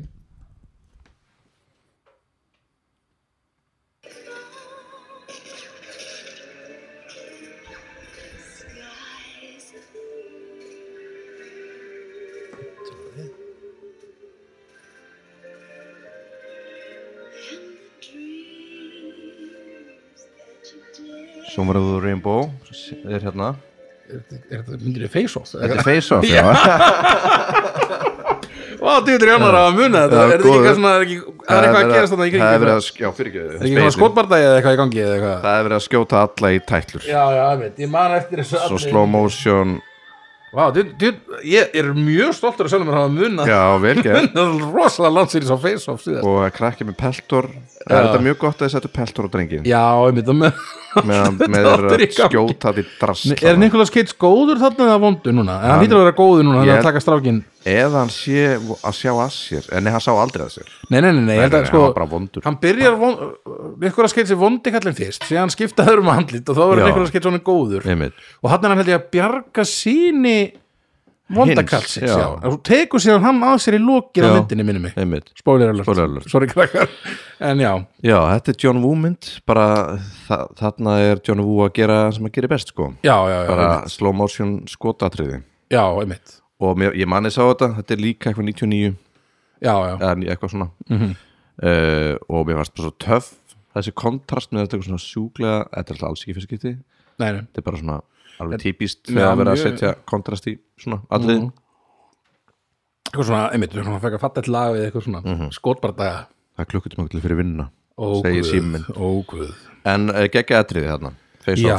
Sjónvaröðu Rainbow er hérna. Er er þetta myndir í face-off? Þetta er Face Off, já, Vá, dýttur í annar að muna þetta. Er þetta ekki svona, er er eitthvað að gerast þarna í Það er verið kringum að, sk- já, fyrir Er ekki svona skotbardagi eða eitthvað í gangi Það er verið að skjóta alla í tætlur. Já, já, ég veit, ég man eftir þessu Svo slow motion Vá, dýtt, dýtt, ég er mjög stoltur að sjálfum að hafa er rosalega landsýris á face-off Og að krakki með peltor er þetta mjög gott að þið setja peltor á drengin Já, ég veit það með með að gangi. skjóta því drasl Er Nicolas Cage góður þarna eða vondur núna? En hann hýtur að vera góður núna, hann er að taka strákin Eða hann sé að sjá að sér En nei, hann sá aldrei að sér. Nei, nei, nei, nei, að nei, sko hann var bara vondur. Hann byrjar von, Nicolas Cage er vondi kallinn fyrst Síðan skiptaður um handlit og þá verður Já. Nicolas Cage svona góður. Einmitt. Og hann er hann held ég að bjarga síni vondakallsins. Og svo tekur síðan hann að sér í lokin á myndinni minni mig. Spoiler alert, sorry krakkar. En já, Já, þetta er John Woo mynd Bara þa þarna er John Woo að gera sem að gera best sko. Já, já, já, Bara slow motion skotatriði. Já, einmitt Og mér, ég manni sá þetta Þetta er líka eitthvað 99 Já, já, eða eitthvað svona. Mhm. uh, og mér fannst bara svo töff þessi kontrast með þetta eitthvað svona sjúklega þetta er alltaf alls ekki fyrir skipti þetta er bara svona alveg Já, þegar að vera að setja kontrast í svona allið Mhm. Eitthvað svona, einmitt, svona fekk að fatta eitt lag við eitthvað svona mm. -hmm. skotbardaga það er klukkutíma til fyrir vinnuna segir síminn. En uh, geggja atriði þarna Já,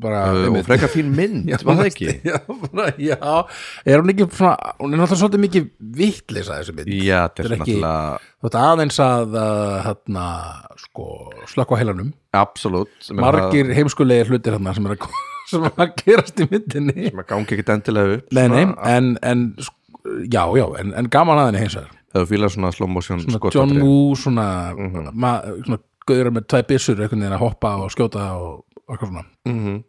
bara og frekar fín mynd, var það ekki? Já, bara, já. Er hún ekki svona, hún er náttúrulega svolítið mikið vittlisa þessu mynd. Já, þetta er ekki- ert aðeins að hérna, sko, slökka á heilanum. Absolutt Margir heimskulegir hlutir hérna sem er að, sem að gerast í myndinni. Sem að gangi ekkit endilega upp Nei, nei, en, en sk- já, já, en, en gaman að henni hins vegar. Þú fílar svona slow motion Svona John Woo, svona, Mhm. ma, svona gauður með tvæ byssur einhvern veginn að hoppa og skjóta og eitthvað svona. Mhm.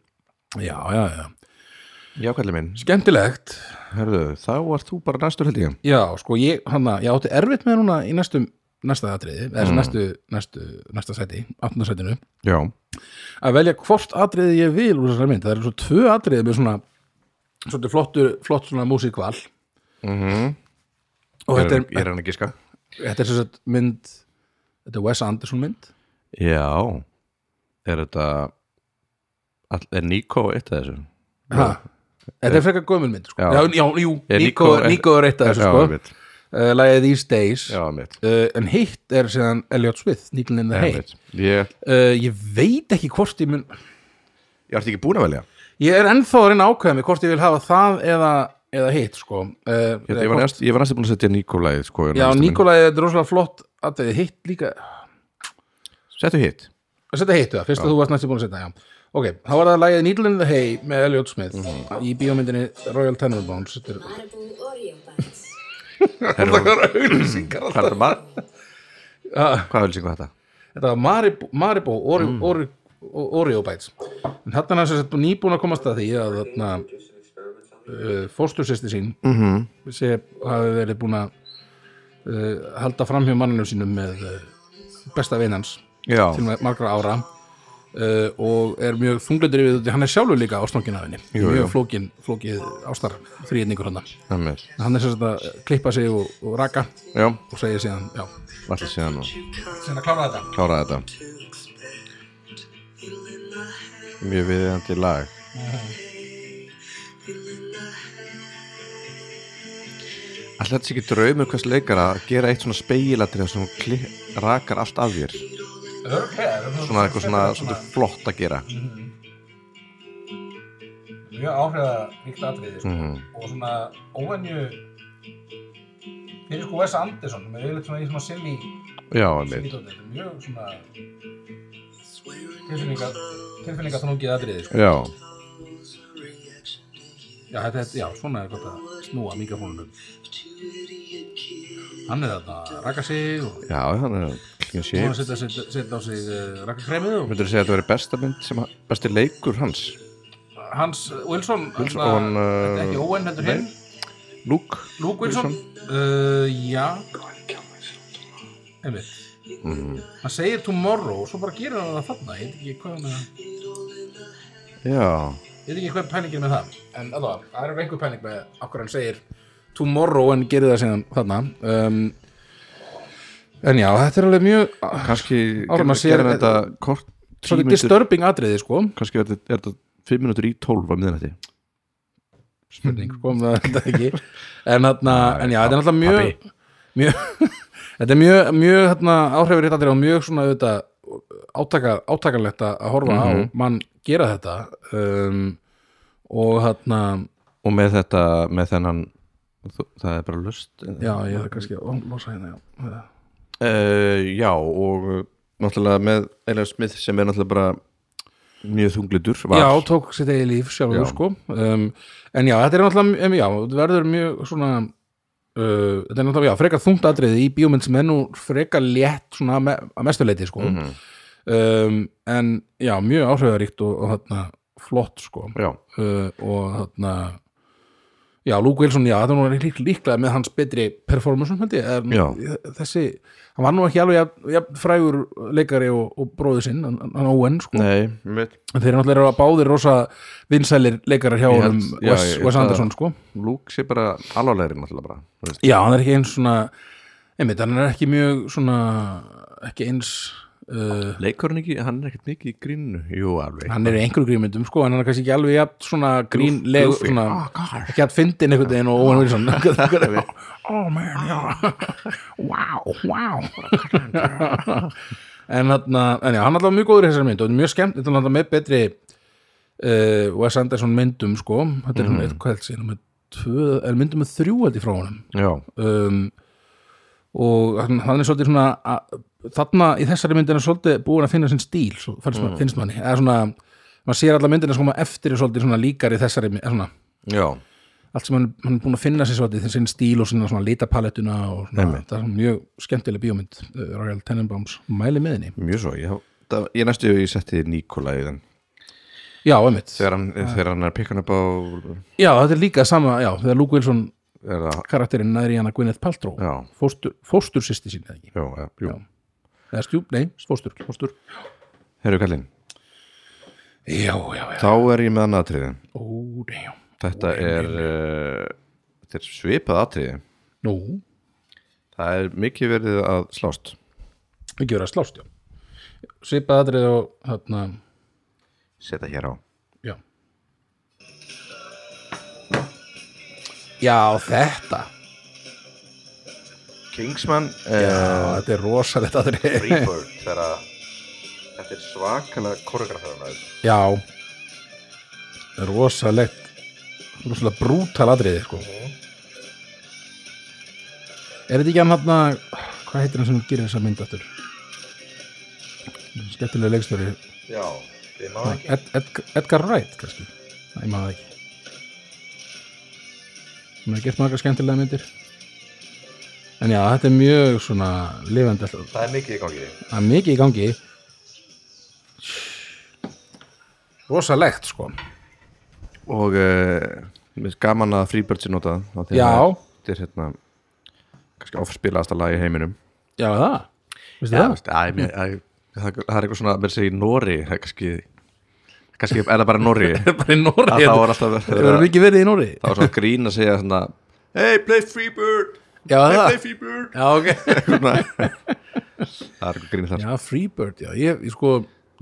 Já, já, já. Já, kallið minn, Skemmtilegt. Herðu, þá ert þú bara næstur held ég. Já, sko, ég, hann ég átti erfitt með núna í næstum næsta atriði, eða mm. næstu, næstu næsta sæti, áttunda sætinu. Já, að velja hvort atriði ég vil úr þessari mynd, það eru svo tvö atriði með svona svolítið flottur, flott svona músíkval. Mhm. og Ég þetta er, ég er hann að giska? Þetta er sem sagt mynd þetta er Wes Anderson mynd. Já. Er þetta all, Er Nico eitt af þessu? ha. þetta er frekar gömul mynd sko. Já. já, já, jú, Er Nico, Nico- Nico er eitt af þessu Já, sko. mitt uh, lagið These Days Já, uh, en hitt er síðan Elliot Smith Needle in the Hay Ég, uh, ég veit ekki hvort ég mun ég ert ekki búin að velja ég er ennþá að reyna mig hvort ég vil hafa það eða, eða hitt sko. uh, Ég, ég, var, næst, ég var næstu búin að setja Nikolai sko, já, Nikolai er rosalega flott að hitt líka Settu hitt Þetta heitu það, fyrst að þú varst næstu búin að setja já. Ok, þá var það lagið Needle in the Hay með Elliot Smith í bíómyndinni Royal Tenenbaums Þetta er Oreo Bites. auðlýsingar Hvað er þetta maður? Ah, Hvað er þetta þetta? Þetta var Maribou Oreo, Mm. Oreo, Oreo Bites En þarna er þess að nýbúin að komast að því að þarna uh, fóstursýsti sín Mm -hmm. sé hafi verið búin að uh, halda fram hjá manninu sínum með uh, besta vinans Já, til margra ára uh, og er mjög þunglindur yfir þetta hann er sjálfur líka ástangin af henni. Jú, mjög jú. flókin, flókið ástar þrýðningur hann hann er sem sagt að klippa sig og, og raka Já, og segja síðan, allir síðan og síðan að klára þetta. Klára þetta. Mjög viðjandi lag. Alltaf þetta sé ekki draumur hvers leikara að gera eitt svona speilatri sem rakar allt af þér svona eitthvað svona, svona flott að gera mjög áhrifaríkt atriði sko. Mhm. og svona óvenju fyrir sko Wes Anderson með yfirleitt svona í svona þetta er mjög svona tilfinninga tilfinninga þrungið atriði sko. Já, já, þetta, já, svona er gott að snúa mikrofónunum hann er þarna að raka sig og já, þannig að klíðan og sé að setja, á sig uh, rakakremið og Myndur þú segja að þetta veri besta mynd sem að- besti leikur hans? Hans Wilson, Wilson, þarna- hann, þetta er ekki Owen heldur nei. hinn Luke Luke Wilson, Uh, já einmitt. Mm. hann segir tomorrow og svo bara gerir hann það þarna. Ég veit ekki hvað hann er ég veit ekki hvað pælingin með það. En alveg, það er einhver pæling með okkur hann segir tomorrow en gerir það síðan þarna. Um, en já, þetta er alveg mjög kannski maður sér- gerir þetta kort svolítið disturbing atriði sko. Kannski er þetta, er þetta 5 minútur í 12 á miðnætti. Spurning, kom það þetta ekki? En, þarna, en já, þetta er náttúrulega mjög, mjög þetta er mjög, mjög þarna, áhrifur hitt og mjög svona auðvitað, átaka, átakanlegt að horfa á mann gera þetta. Um, og þarna og með þetta, með þennan þ- það er bara lust já, ég er kannski að losa hérna já. Uh, já og uh, náttúrulega með Elliot Smith sem er náttúrulega bara mjög þunglitur var. já, tók sitt eigi líf sjálfur Já. sko um, en já, þetta er náttúrulega um, já, þetta verður mjög svona uh, þetta er náttúrulega, já, frekar þungt atriði í bíómynd sem er nú frekar létt svona me, að mestuleiti sko Mhm. um, en já, mjög áhrifaríkt og, og þarna flott sko uh, og þarna já, Luke Wilson, já, er nú lík, líklega með hans betri performance held ég, þessi, hann var nú ekki alveg jafn, jafn frægur leikari og, og bróður sinn, hann, hann Owen sko. Nei þeir eru náttúrulega eru báðir rosa vinsælir leikarar hjá já, Wes, Wes Anderson að- sko. Luke sé bara alvarlegri náttúrulega bara. Já, hann er ekki eins svona einmitt, hann er ekki mjög svona ekki eins uh, leikurinn ekki, hann er ekkert mikið í grínu jú, alveg. Hann er í einhverju grínmyndum sko en hann er kannski ekki alveg jafn svona grínleg svona, Oh, ekki að fyndin einhvern veginn og Owen Wilson. Oh man, já wow, wow. En, hann er alltaf mjög góður í þessari mynd og þetta er mjög skemmt, þetta er alltaf með betri uh, Wes Anderson myndum sko. Þetta er svona eitthvað er myndum með þrjú held í frá já, um, og hann, hann er svolítið svona að, þarna í þessari myndin er svolítið búin að finna sinn stíl svo, mm. finnst manni. Eða svona, maður sér alla myndina sem koma eftir svolítið svona líkar í þessari svona, allt sem hann, hann er búin að finna svolítið sinn stíl og svona, svona litapalettuna og svona, það er svona mjög skemmtileg bíómynd uh, Royal Tenenbaums, mæli með henni. Mjög svo ég, það, ég næstu ég setti Nikolai í þann já, einmitt, þegar hann, þegar hann er pikkan upp á já, þetta er líka sama já, þegar Luke Wilson er karakterinn næri hana Gwyneth Paltrow. Fóstur, fóstur sýsti sín eða ekki? Já, já, jú. Já. Eða stjúp, nei, fóstur, fóstur. Herru kallinn, já, já, já, þá er ég með annaðatriði ó, damn. Þetta er uh, Þetta er svipað atriði. Nú, Það er mikið verið að slást. Ekki verið að slást, já. Svipað atrið og þarna, Seta hér á. Já. Já, þetta Kingsman Já, uh, þetta er rosalegt atrið Freebird að Þetta er svakalega koreografæðan Já. Rosalegt rosalega brútal atriði sko. er þetta ekki hann hann hvað heitir hann sem gerir þessa mynd aftur? Skemmtilega leikstöri Já, ég má Ed, Ed, Edgar Wright kannski. Nei, ég maður ekki. Hann hefur gert marga skemmtilega myndir en já, þetta er mjög svona lifandi alltaf Það er mikið í gangi. Það er mikið í gangi. Rosalegt sko. Og uh, mér finnst gaman að Freebird sé notað að Já. Þetta er hérna kannski ofspilaðasta lag í heiminum. Já, það, veistu Já, það? æ, mér, æ, það, það er eitthvað svona mér segir Nóri það er kannski kannski er það bara Nóri bara í Nóri að er alltaf það verður mikið verið í Nóri þá er svona grín að segja svona Hey, play Freebird já, það, Freebird já, ok. Það er eitthvað grín þar já, Freebird, já, ég, ég sko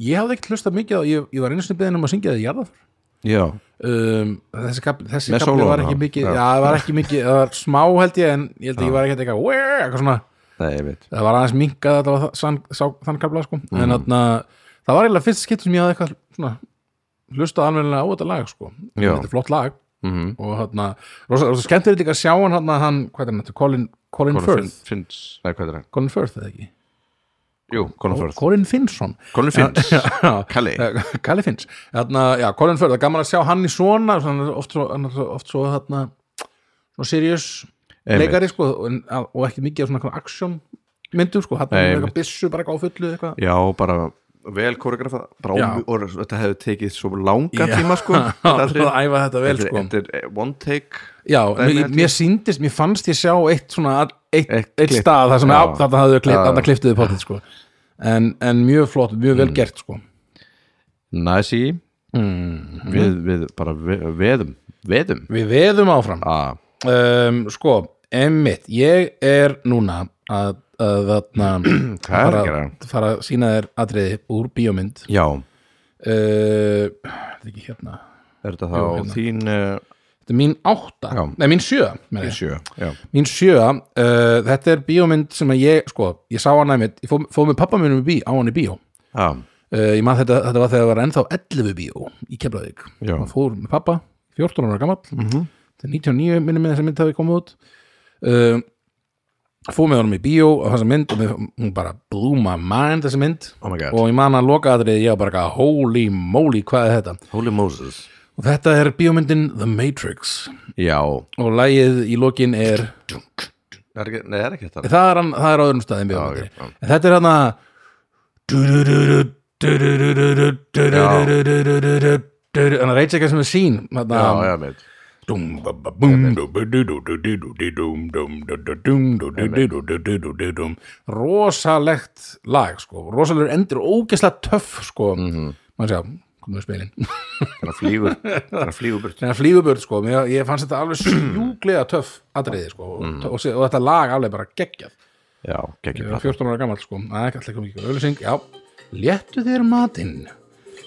ég hafði ekkert hlustað mikið á, ég, ég var einu sinni beðin um að syngja það í jarðaför Já, um, þessi kapli, þessi Með kapli sólóum, var ekki já. mikið Já. já, það var ekki mikið, það var smá held ég en ég held að ég var ekkert eitthvað, "Where?" eitthvað svona nei, ég veit það var aðeins minkað þetta var sann, sá, þann kapla sko. en þarna, það var eiginlega fyrst skipt sem ég hafði eitthvað svona, hlustað alveg á þetta lag sko. Já. þetta er flott lag mm og þarna, rosa, rosa skemmtilegt líka að sjá hann þarna, hann, hvað er hann, þetta, Colin, Colin Firth? Finns, nei, hvað er það? Colin Firth eða ekki? Jú, Colin Firth. Colin Finnsson. Colin Finns, Já, Kalli. eh, Kalli Finns. Þarna, já, Colin Firth, það er gaman að sjá hann í svona hann oft svo, hann oft svo þarna, svona serious leikari sko, og, og ekki mikið af svona action myndum sko, hann er eitthvað byssu bara á fullu eitthvað. Já, bara vel koreografa bara Já. og, þetta hefði tekið svo langa Já. tíma sko að þetta atriði. æfa þetta vel Þetta er- sko Þetta er eh, one take já, mér, mér síndist, mér fannst ég sjá eitt svona, eitt, Eitt eitt, stað þar sem klipp, Já. þarna klipptuði potið sko en, en mjög flott, mjög Mm. vel gert sko Næsi mm. við, við bara ve- veðum veðum við veðum áfram ah, um, sko, emmitt ég er núna að, að að fara, fara að sína þér atriði úr bíómynd. Já, uh, þetta er ekki hérna. Er þetta þá Jú, hérna. þín uh, þetta er mín átta, Já. nei mín sjö ég. sjö Já, mín sjö, uh, þetta er bíómynd sem að ég, sko, ég sá hana einmitt, ég fóð, fóð með pappa mínum í bí, á hann í bíó. Ah, uh, ég man þetta, þetta var þegar það var ennþá 11 bíó í Keflavík, Já. og fór með pappa 14 ára Mhm. þetta er 99 minni með þessa mynd hafi komið út. Uh, fóð með honum í bíó á þessa mynd og með, hún bara blew my mind þessi mynd. Oh my god. Og ég man að loka aðrið ég var bara holy moly, hvað er þetta? Holy Moses. Og þetta er bíómyndin The Matrix. Já, og lagið í lokin er er ekki, nei, er ekki þetta? Það er, hann, það er á öðrum staðin Já, bíómyndinni ok, já. en þetta er hann að Þannig að reytja eitthvað sem er sín Já, já, að Rosalegt lag sko. Rosalegur endur ógeðslega töff sko. Maður sjá, komum við spilin. Þannig flýgur Þannig flýgur Þannig að flýgubörd sko. Mér, Ég fannst þetta alveg sjúklega töff atriði sko. Og, og, og, og þetta lag alveg bara geggjað. Já, Ég geggjum var 14 ára gammal sko. Er ekki alltaf komið ekki auðlýsing Já, léttu þér matinn.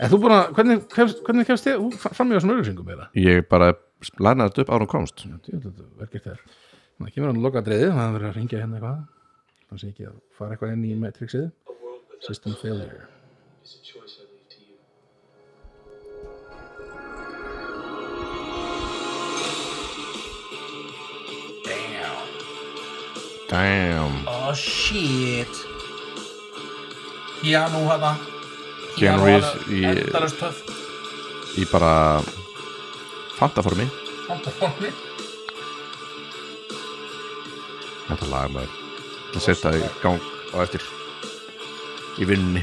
En þú búin að, hvernig, hvernig, kemst þið þú fram í þessum auðlýsingum meira? Ég bara lænaði þetta upp árum komst. Verkið þér Það kemur hann að loka driðið, það verður að ringja hérna eitthvað. Þannig sé ekki að fara eitthvað inn í Matrixið. System failure. It's a choice I leave to you. Damn. Oh shit. Já, nú hérna. Keanu Reeves í, Endalust töff. í bara fantaformi. Fantaformi. Þetta lag maður Það setja í gang á eftir í vinnunni.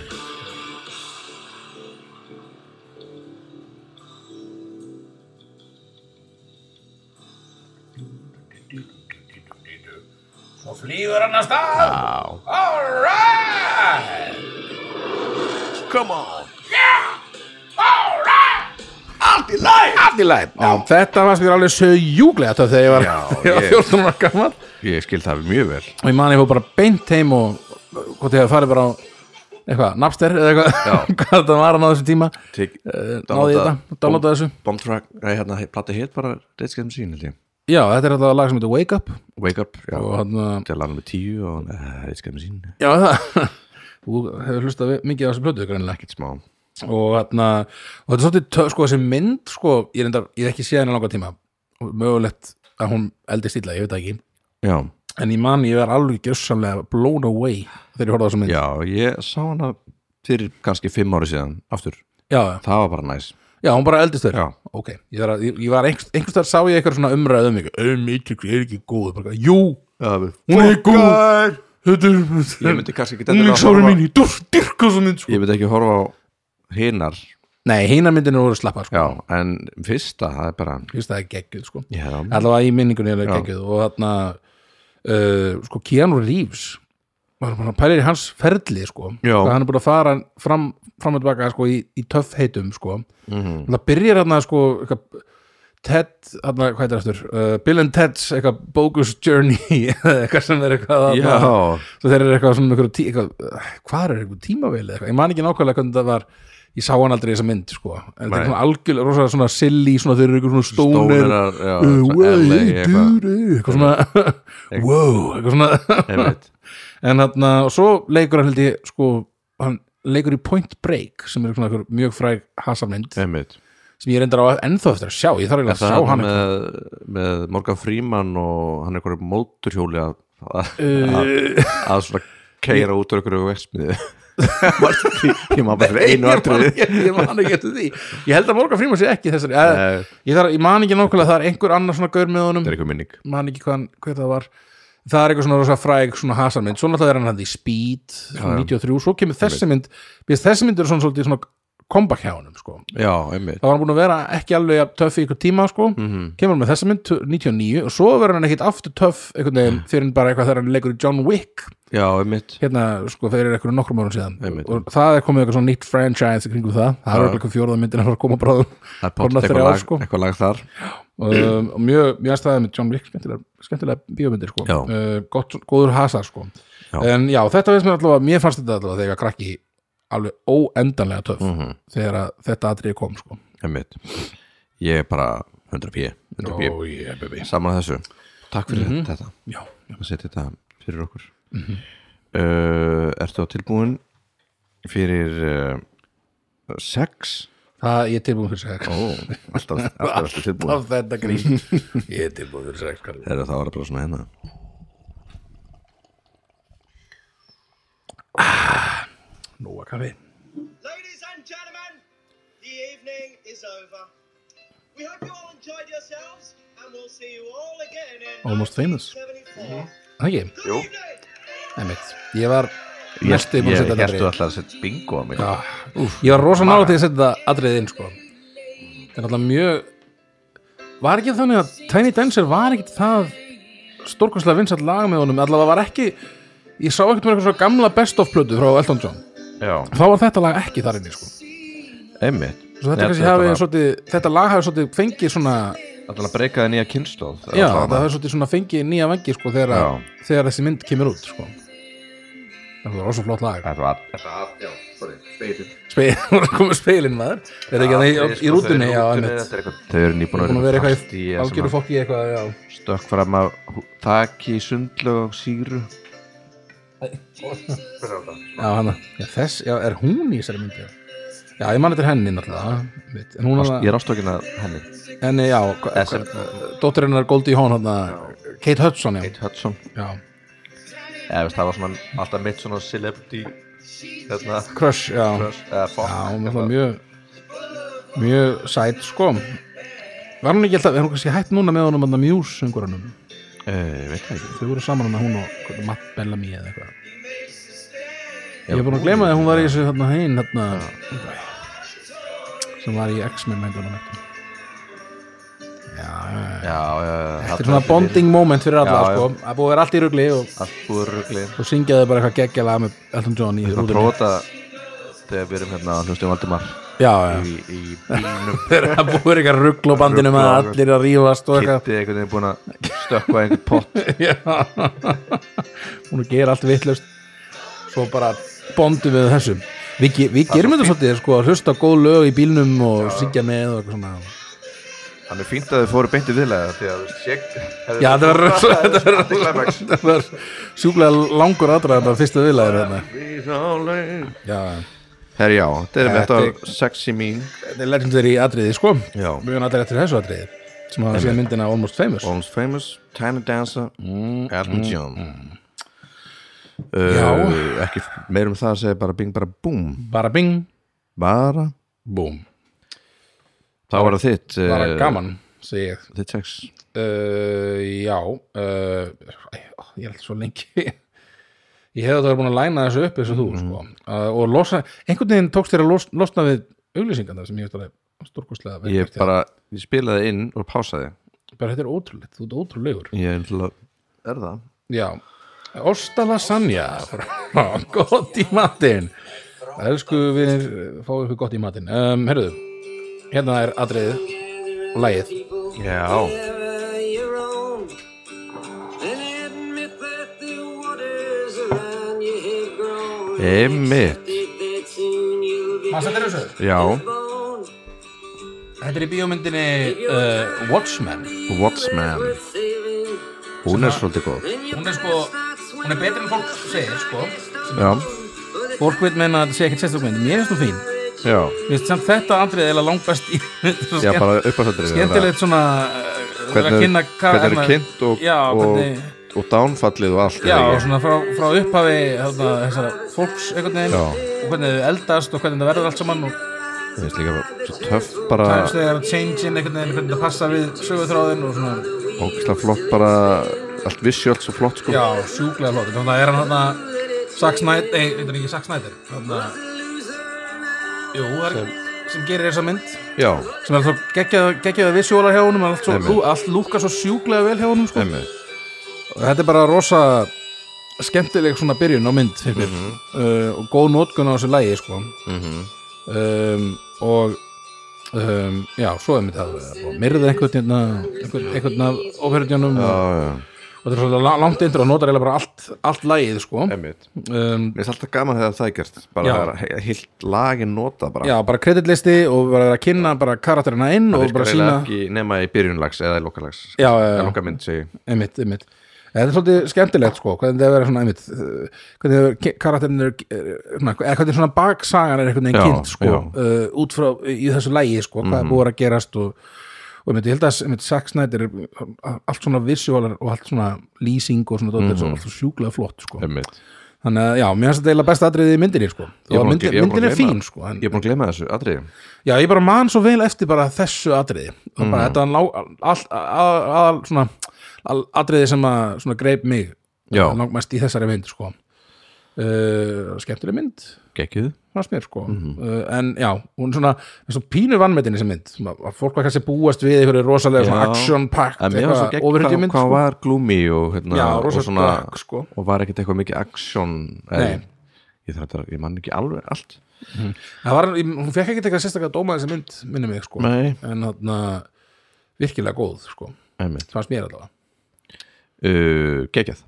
Svo flýgur hann að stað. Já. Alright Come on Allt í læg allt í læg þetta varst mér alveg sögjúglega töff þegar ég var, Já, ég var ég- 14 ára gammal Ég skil það mjög vel. Og ég man ég fór bara beint heim og hvort ég farið bara á eitthvað, Napster eða eitthvað hvað þetta var ná þessum tíma. Tek, uh, náði ég þetta, downloada þessu. Bomb track, nei hérna, plati hétt bara the Machine held ég. Já, þetta er þetta lag sem heitir Wake Up. Wake Up, já, hann að til lagnum með tíu og Rage Against the Machine já, það þú hefur hlustað mikið á þessu plötu greinilega. Ekkert smá og hérna og þetta er svolítið, tö- sko, þessi mynd sko, ég, reyndar, ég er ekki séð henni langa tíma. Mögulegt að hún eldist illa, ég veit ekki. Já, en ég man, ég var alveg gjössamlega blown away þegar ég horfði á þessu mynd. Já, ég sá hana fyrir kannski fimm ári síðan aftur, já, það var bara næs. Já, hún bara eldist Já. ok, ég, að, ég, ég var einhvers, þar sá ég eitthvað svona umræðu um Matrix er ekki góð, bara, jú, hún er góð. Þetta Ég myndi kannski ekki dyrka þessu mynd sko. Ég myndi ekki horfa á hinar nei, hinar myndinu voru slappar sko. Já, en fyrsta, það er bara það er geggjuð sko. Já, allavega í minningunni er það geggjuð og þarna uh, sko Keanu Reeves var bara pælir í hans ferli sko. Já. Hvað hann er búin að fara fram, fram og tilbaka sko, í, í töff heitum sko. Mhm. það byrjar hann sko, eitthvað, Ted, hann, hvað heitir eftir uh, Bill and Ted's eitthvað bogus journey eitthvað sem er eitthvað þarna. Já, svo þeir eru eitthvað svona eitthvað, eitthvað, hvað er eitthvað tímaveil eitthvað, ég man ekki nákvæmlega hvernig það var ég sá hann aldrei í þessa mynd sko. En þetta er svona algjörlega rosa svona silly svona þeir eru eitthvað svona stónir uh, eitthvað. svona wow, eitthvað svona. En hann og svo leikur hann held ég sko hann leikur í Point Break sem er svona mjög fræg Einmitt. Sem ég reyndar á ennþá eftir að sjá ég þarf eiginlega að sjá hann með, með Morgan Freeman og hann er eitthvað móturhjóli að, að, að svona keira út úr eitthvað versmiði Ég maður bara einu man ekki- ég man ekki eftir því. Ég held að Morgan Freeman sé ekki þessari ég, ég, þarf, ég man ekki nákvæmlega það er einhver annar svona gaur með honum. Það er eitthvað minning. Man ekki hvað, hvað það var. Það er eitthvað svona rosa fræg svona hasarmynd. Svo náttúrulega er hann hann í Speed svona 93, svo kemur þessi mynd. Þessi mynd er svona svolítið svona comeback hjá honum sko. Já, einmitt það var hann búin að vera ekki alveg töff í ykkur tíma sko. Mhm. kemur hann með þessa mynd 99 og svo verður hann ekkit aftur töff einhvern veginn fyrir en bara eitthvað þegar hann leikur í John Wick Já, einmitt hérna sko fyrir eitthvað nokkrum árum síðan Einmitt. og það er komið eitthvað svona nýtt franchise kringum það, það er eitthvað fjórða myndin að fara að koma bráðum Það er þrjár, eitthvað, lag, sko. eitthvað lag þar um, og mjög, mjög aðstæðið með John Wick skemmtilega, skemmtilega bíómyndir sko. Uh, gott, góður hasar sko. Já. en já, þetta veist mér allavega mér fannst þetta allavega þegar krakki alveg óendanlega töff Mhm. þegar að þetta atriði kom sko. Ég er bara 100 p 100 p oh, yeah. Saman að þessu Takk fyrir Mhm. þetta já, já. að setja þetta fyrir okkur Mhm. uh, Ertu á tilbúin fyrir uh, sex? það ég er tilbúin fyrir sex Ó, alltaf, alltaf ertu tilbúin af þetta grín ég er tilbúin fyrir sex. Þegar það var bara svona hérna nú að kaffi Ladies and gentlemen, the evening is over. We hope you all enjoyed yourselves, and we'll see you all again in Almost famous. 1974. það ekki, Good evening. einmitt ég var Ég, næstu ég, búin að ég setja þetta hérstu atriði alltaf að setja bingo á mig Já, úf, ég var rosa nála til að setja þetta atriðið inn sko. það er alltaf mjög var ekki þannig að Tiny Dancer var ekki það stórkvæmslega vinsall lag með honum allavega var ekki ég sá ekkert með eitthvað svona gamla best of plötu frá Elton John þá var þetta lag ekki þar inni sko. einmitt. Svo þetta, Nei, hafi, var- svolítið, þetta lag hafi svolítið fengið svona Alltaf að breyka það nýja kynnslóð já, það hafi svolítið svona fengið nýja vengi sko, þegar, Já. þegar þessi mynd kemur út sko. það var rosa flott lag. Þetta var Þetta var, já, sorry, speilin Speil, komið speilin maður. Er ekki að í, í rútunni. Þau eru nýbúin búin að vera eitthvað í algjöru að fokki eitthvað, já. Stökk fram af hú- þaki, sundlög og síru Já, hana, já, þess, já, er hún í þessari myndi? Já, ég man þetta henni náttúrulega. Ég er ástökin að henni. Henni, já dóttir hennar Goldie Hawn Kate Hudson, já, Kate Hudson. Já. Eða veist, það var svona alltaf mitt svona celebrity Þarna Crush, já, Crush, eða fuck já, er það mjög mjög sæt, sko. Var hún ekki alltaf, er hún kannski hætt núna með honum að Muse söngurunum, Eh, þau voru saman hana hún og Matt Bellamy eða eitthvað Ég hef búin að glema því að hún var í þessu þarna hinn, þarna sem var í X-Men Já, já, já. Þetta er svona bonding moment fyrir alla sko. Það búið að vera allt í rugli og svo syngjaðu bara eitthvað geggjalega með Elton John í Við erum að rútunni prófa þetta Þegar við erum hérna hlustum Valdimar. Já, já. Í, í bílnum. Það búið eitthvað ruggl á bandinu með allir að rífast og eitthvað. Kitti veginn búin að stökkva einhvern pott. Hún að gera allt vitlaust svo bara bondum við þessu. Við, við gerum þetta svolítið sko að hlusta góð lög í bílnum og syngja með og eitthvað svona. Þannig fínt að þið fóru beint í viðlega því að sjek já þetta var, sjúklega langur aðdrað þetta fyrsta þarna já, Herri já, þetta er með Þetta sexy mín þetta er legendary atriði sko. Erum allir eftir þessu atriði sem hafa síðan myndina Almost Famous. Almost Famous, Tiny Dancer Elton John. Já. Uh, Ekki meir um það að segja bara bing bara boom bara bing, Bara, boom þá var það þitt uh, bara gaman, segi ég. Þitt sex. Uh, já uh, ég er alltaf svo lengi. Ég hefði þetta búin að læna þessu upp og þú sko. uh, og losa, einhvern veginn tókst þér að los, losna við auglýsingarna sem ég veist alveg stórkostlega vel Ég gert hjá bara, ég spilaði inn og pásaði. Bara þetta er ótrúlegt, þú ert ótrúlegur. Ég er að, er það? já, Osta lasagna gott í matinn. Elsku við fáum ykkur gott í matinn. Um, herruðu, hérna er atriðið og lægið Já, be Maður þetta er þessu? Já. Þetta er í bíómyndinni uh, Watchmen. Watchman Saving Hún er svolítið góð. Hún er sko, hún er betri en fólk segir sko. Já, Fólk veit meina að þetta sé ekkert sérstök mynd. Mér finnst þú fín. Já, finnst samt þetta andrið eða langt best í já bara uppástættir Skemmtilegt svona uh, vera að Hvernig kynna ka- hvernig er hérna- kynnt og, Já, og, hvernig og downfallið og allt Já, og svona frá, frá upphafi hérna, þessara fólks einhvern veginn Já. og hvernig þau eldast og hvernig það verður allt saman og Ég veist líka svo töff bara times þegar change-in einhvern veginn hvernig það passa við sögutráðin og svona ógislega flott bara allt visuált svo flott sko. Já, sjúklega flott. Þannig að er hann hann Zack Snyder, nei, þetta er ekki Zack Snyder. Þannig að Jú, það er sem gerir þessa mynd. Já, sem er þá geggjaða visuálar hjá honum allt, svo, Einmitt. lú, allt lúkar svo sjúklega vel hjá honum sko. einmitt. Og þetta er bara rosa skemmtileg svona byrjun á mynd fyrir Mhm. uh, og góð nótkun á þessu lægi sko. Um, og um, já, svo er mitt að myrða einhvern hérna einhvern, einhvern af óferðjunum Já, já, og þetta er la- langt intro og notar eiginlega bara allt, allt lægið sko. um, Mér finnst alltaf gaman þegar það er gert bara he- heilt lagin nota bara. Já, bara kreditlisti og bara vera að kynna bara karakterina inn Það og bara sína ekki nema í byrjunlags eða í lokalags. Já, já, já. Eða lokamynd Þetta er svolítið skemmtilegt sko, hvernig það er verið svona einmitt, uh, hvernig það er karakterin er svona, eða hvernig svona baksagan er einhvern veginn kynnt sko, já. Uh, út frá í þessu lægi sko, hvað er búið að gerast og, og ég held að Zack Snyder er allt svona visuálar og allt svona lýsing og svona, mm. -hmm. allt svo sjúklega flott sko. Þannig að já, mér finnst þetta eiginlega besta atriðið í myndinni sko, er myndin, er myndin er fín sko, en, Ég er búin að gleyma þessu atriði Já, ég bara man svo vel eftir bara þessu bara Mhm. þetta svona all, atriði sem að svona greip mig langmest í þessari mynd sko. Uh, skemmtileg mynd mér sko. Mhm. uh, en já, hún er svona, er svona pínu vannmetin þessi mynd, að fólk var kannski búast við einhverju rosalega svona Já. action packed En mér var svo eitthvað gegn hvað, sko. var gloomy og, hérna, já, og, svona, dark sko. og var ekkert eitthvað mikið action Nei. Ég, þarf að, ég man ekki alveg allt. Það var, ég- hún fekk ekki eitthvað sérstaklega dóma þessi mynd minni mig sko, en þarna virkilega góð sko, Einmitt. fannst mér allavega. Uh, Gekkið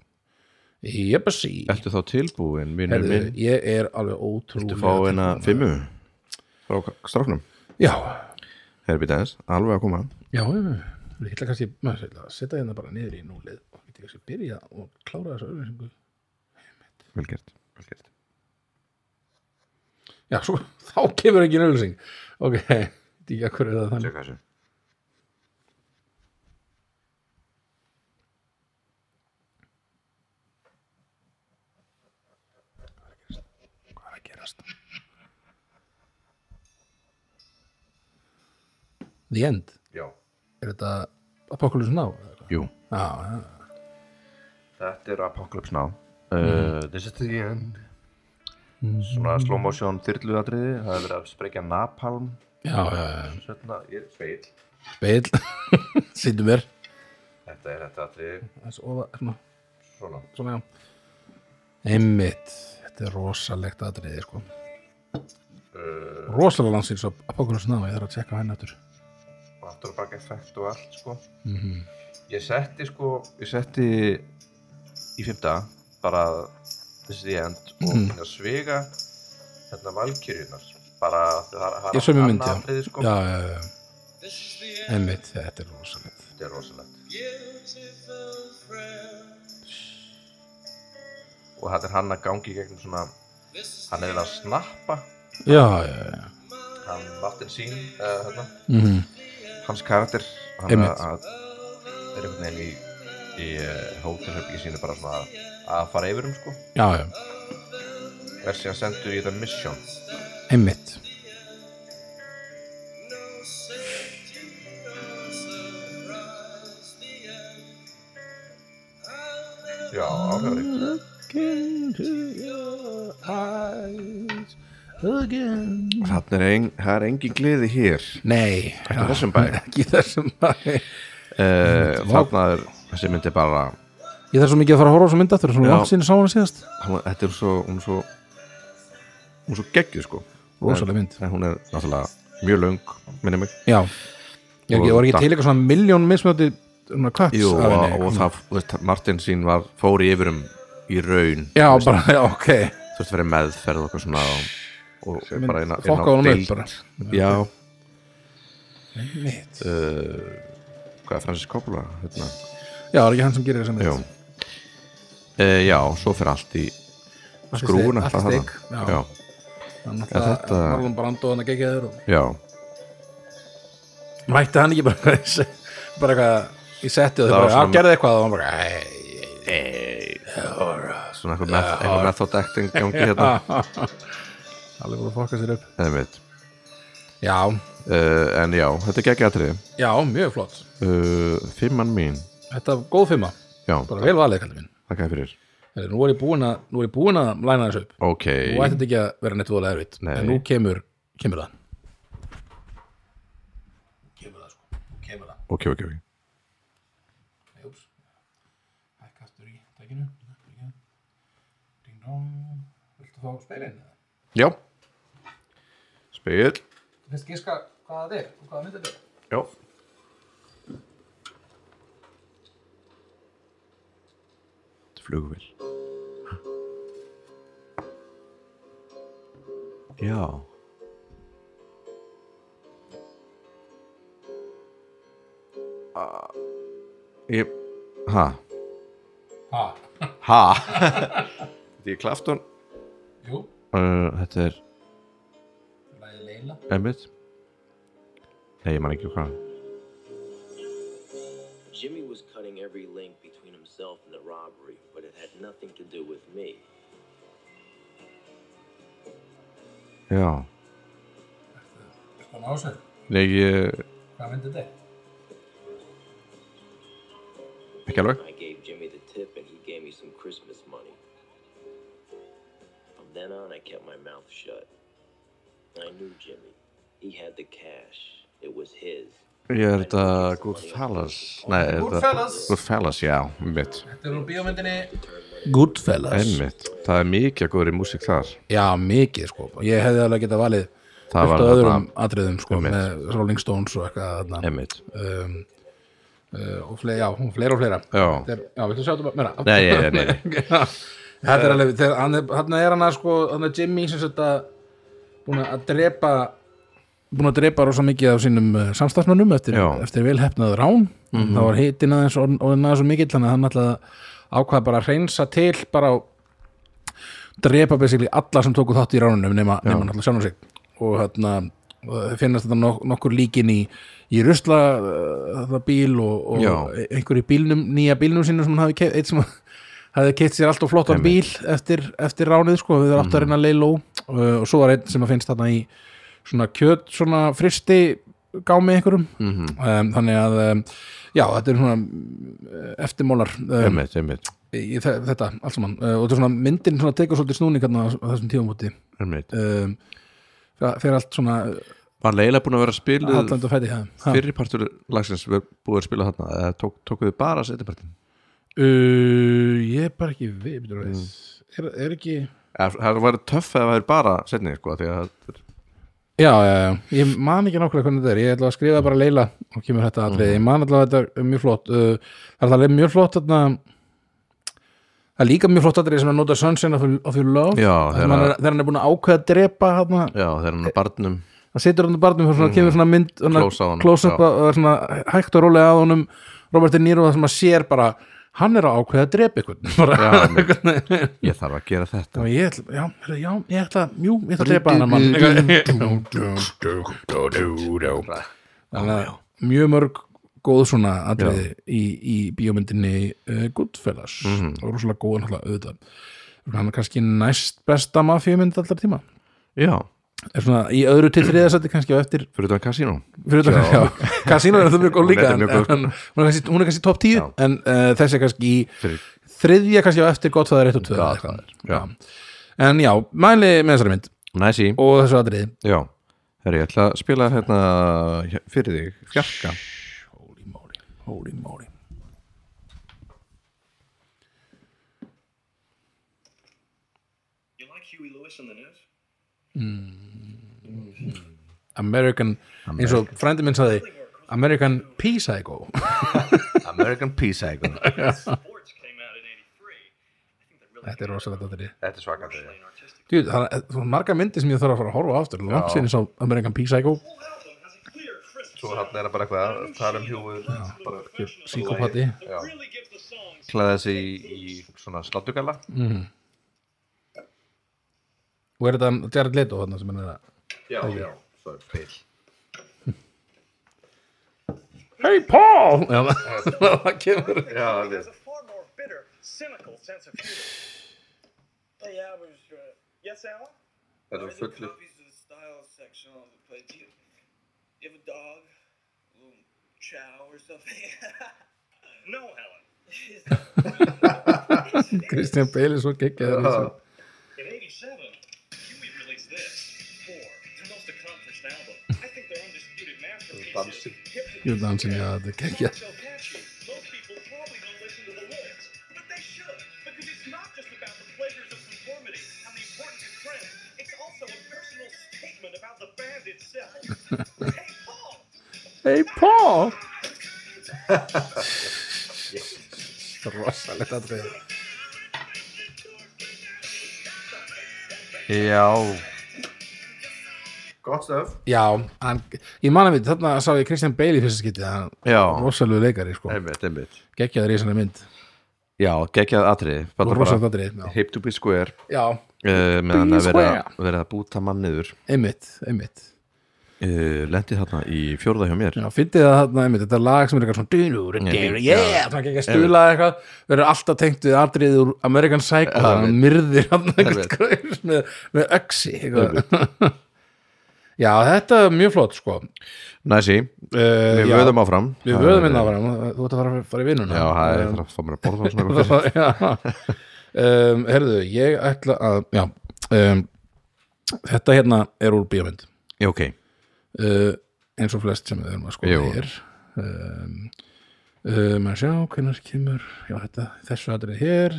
Jepasi Ertu þá tilbúin, vinnur minn? ég er alveg ótrúlega Þú fá eina fimmu? Frá stráknum? Já, Herri býta aðeins, alveg að koma. Já, ég ætla kannski ætla að setja hérna bara niður í núlið og ég kannski byrja og klára þessu auðlýsingu Vel gert, vel gert. Já, svo, þá kemur ekki auðlýsing Ok, ekki að hverju er það þannig. Tjekka þessu Hvað er að gerast? The End. Já. Er þetta Apocalypse Now? Jú, Já, já, þetta er Apocalypse Now. Uh, This is the end. Svona slow motion þyrluðatriði Það er verið að sprengja napalm. Já, já, já. Sjötna, ég er speil Speil Sýndu mér. Þetta er þetta atriði. Þess ofa, svona, Svona. Svona já. Einmitt. Þetta er rosalegt atriði sko. Uh, rosalega landsins á Apocalypse Now. Ég þarf að tjekka henni aftur og aftur og baka effekt og allt sko. Mhm. ég setti sko ég setti í fymta bara þessi end og mm. sviga hérna valkyrjunar bara það, annað já. atriði, sko. já, já, já, einmitt, þetta er rosalegt. Þetta er rosalegt. Og þetta er hann að gangi gegnum svona hann er eiginlega að snappa. Já, já, já. Hann Martin Sýn uh, hérna, mm hans karakter. Hann að, er einhvern veginn í, í uh, hótelherbyggi sínu bara svona að, að fara yfir um sko. Já, já, er síðan sendur í þetta mission. Einmitt. Já, áhverjum Þannig er, ein, það er engin gleði hér. Nei, Ekki í þessum bæ. ekki þessum bæ. Uh, Þarna er þessi myndi bara ég þarf svo mikið að fara að horfa á svo mynd aftur svona Já. langt sinni sá hana síðast. Þetta er svo hún er svo, er svo geggjuð sko. Rosaleg mynd. en, hún er náttúrulega mjög löng minni mig. Já, ég, Og var ekki það- til eitthvað svona miljón mismjöndi svona kvöts Jú, og, henni. og það, veist, Martin sín var fór í yfirum í raun já, bara, já, ok. Þú veist, verið meðferð og eitthvað svona og, bara eina, fokka honum upp bara. Já, Einmitt. uh, hvað er Francis Coppola hérna? Já, það er ekki hann sem gerir þessa mynd? Já. Uh, Já, svo fyrir allt í steik- allt í já, Þannig að þetta- Marlon Brando hann að gegja þér og já, mætti hann ekki bara bara eitthvað í setti og þau bara, já, svona- gerði eitthvað. Og hann bara, ei, svona eitthvað, með, eitthvað method acting gangi hérna alveg búin að fokka sér upp. Já, uh, En já, þetta er geggjatrið já, mjög flott. Uh, Fimman mín. Þetta er góð fimma, Já, bara vel valið þakka fyrir. Nú er ég búin að, nú ég búin að læna þessu upp. Ok, nú ætti þetta ekki að vera neitt voðalega erfitt Nei. en nú kemur, kemur það. Kemur það sko. Kemur það. Ok, ok, ok. Nei, úps. Hækka aftur í tækinu. Ding dong. Viltu fá speilin? Já Spil. Þú finnst gíska hvað það er og hvað það myndir þetta er? Já. Þetta er flugvél. Já. Ah, Ég Ha? Ha? Ha? Þetta er Klafton Jú, uh, Þetta er læði Leila. Emmitt Nei, ég man ekki hvað Jimmy was cutting every link between himself and the robbery, but it had nothing to do with me. Já Hvað ná sér? Nei, ég Hvað myndir þetta? Ekki alveg I gave Jimmy the tip and he gave me some Christmas money. From then on, I kept my mouth shut. I knew Jimmy. He had the cash. It was his. Ég er þetta Goodfellas Nei, er þetta Goodfellas. Goodfellas, já, einmitt Þetta er úr bíómyndinni Goodfellas. Einmitt, það er mikið að góður í músík þar Já, mikið sko. Ég hefði alveg getað valið Það var af öðrum þarna- atriðum sko, Einmitt. með Rolling Stones og eitthvað þarna. Einmitt, um, uh, og fleira, já, og fleira og fleira já Þetta er, já, viltu sjá þetta bara meira? Nei, nei, nei, nei. Já, Þetta er alveg, þegar hann er, hann er hann að sko, hann er Jimmy sem sagt að búin að drepa búin að drepa rosa mikið af sínum uh, samstafsmönnum eftir, eftir vel hefnað rán. Þá var hitin aðeins og aðeins svo mikill þannig að hann ætlaði að ákvaða bara að hreinsa til bara á drepa basically alla sem tóku þátt í ránunum nema, nema náttúrulega sjálfum sig. Og hérna og það finnast þetta nok nokkur líkin í, í rusla uh, bíl og, og einhver í bílnum, nýja bílnum sínum sem hann hafi keitt, eitt sem hafi keitt sér allt og flottan bíl eftir, eftir ránið sko, við erum átt að reyna að leila uh, og svo var einn sem að finnst þarna í svona kjöt, svona fristi gámi einhverjum Mhm. um, þannig að um, já, þetta er svona uh, eftirmólar um, í þe- þetta allt saman uh, og þetta er svona myndin svona tekur svolítið snúning hérna á, á þessum tífumóti einmitt um, fer fer allt svona Var Leila búin að vera að spila halland og fæti ha. Ha. Fyrri partur lagsins búið að spila þarna eða tók, tókuðu bara setjapartin uh, ég er bara ekki við Mm. er, er ekki Það var töff eða það væri bara setni sko, að það já, já, já, ég man ekki nákvæmlega hvernig þetta er. Ég ætla að skrifa bara Leila og kemur þetta atrið, ég man allavega að þetta er mjög flott uh, það er mjög flott þarna það er líka mjög flott atrið sem að nota Sunshine of, your love. Þegar, hann er, hann er búin að ákveða að drepa þarna, Já, þegar hann er barnum. Það situr hann á barnum og svona, kemur svona mynd Close á svona hægt og rólega að honum Robert De Niro það sem að sér bara hann er að ákveða að drepa ykkur. Ég þarf að gera þetta ég já, já, ég ætla, jú, ég ætla að drepa hann mann mjög mörg góð svona atriði í, í bíómyndinni uh, Goodfellas og rosalega góð náttúrulega auðvitað hann er kannski næst besta mafíumynd allar tíma Já, er svona í öðru til þriðasætti kannski á eftir fyrir þetta kasínó fyrir þetta, já, Casino er það mjög góð líka Hún er góð, en, hún, er kannski, er kannski top 10 Já. en uh, þessi er kannski í þriðja kannski á eftir Godfather 1 og 2 eða Godfather, eitthvað. já. en já, mæli með þessari mynd. Næsi, og þessu atriði. Já. Herri, ég ætla að spila hérna fyrir þig, fjarka. Holy moly, holy moly. You like Huey Lewis on the news? American, eins og frændi minn saði American American 83. I think that really þetta er rosalega atriði Þetta er artistic Dude, það er það margar myndir sem ég þarf að fara að horfa aftur. Langt sinni sá American P-Psycho album has a clear, crisp Svo hann er bara eitthvað að tala um hjúur bara Psykopati klæða sig í, í svona sláttugalla og er þetta Jared Leto þarna sem hann er að Já, já, svo er Hey Paul Já, það kemur Já, það has a far more bitter, cynical sense of humor. Hey, I was. Uh, yes, Alan? Þetta er fullu copies of the style section on the plate. Do you, you have a dog? A little chow or something? No, Helen. Christian Bale er svo geggjaður í þessu. In a personal statement about the band itself. hey, Paul! Hey Paul Rosalegt aðrið Já Gott stöf. Já, hann, ég man að við, þarna sá ég Christian Bale í fyrsta skipti hann Já, rosalegu leikari, sko, einmitt, einmitt. Geggjaður í þessari mynd. Já, geggjað já, Hip to be square. Já. Uh, meðan að vera, vera að búta mann niður. Einmitt, einmitt. Uh, Lendi þarna í fjórða hjá mér. Já, fyndið það þarna, einmitt, þetta er lag sem er eitthvað svona dýnur, yeah, svona ekki að stula eitthvað, verður alltaf tengt við atriðið úr American Psycho, myrðir hann eitthvað með, öxi eitthvað. Já, þetta er mjög flott, sko. Næsi, uh, við já, vöðum áfram. Við vöðum inn áfram, þú ert að fara, fara í vinnuna. Já, það er Um, það að fá mér að borða svona já. um, Herðu, ég ætla að Já, um, þetta hérna er úr bíómynd. Já, ok. Uh, eins og flest sem við erum að Jú. hér um, maður sjá hvernig kemur já þetta, þessu aðrið hér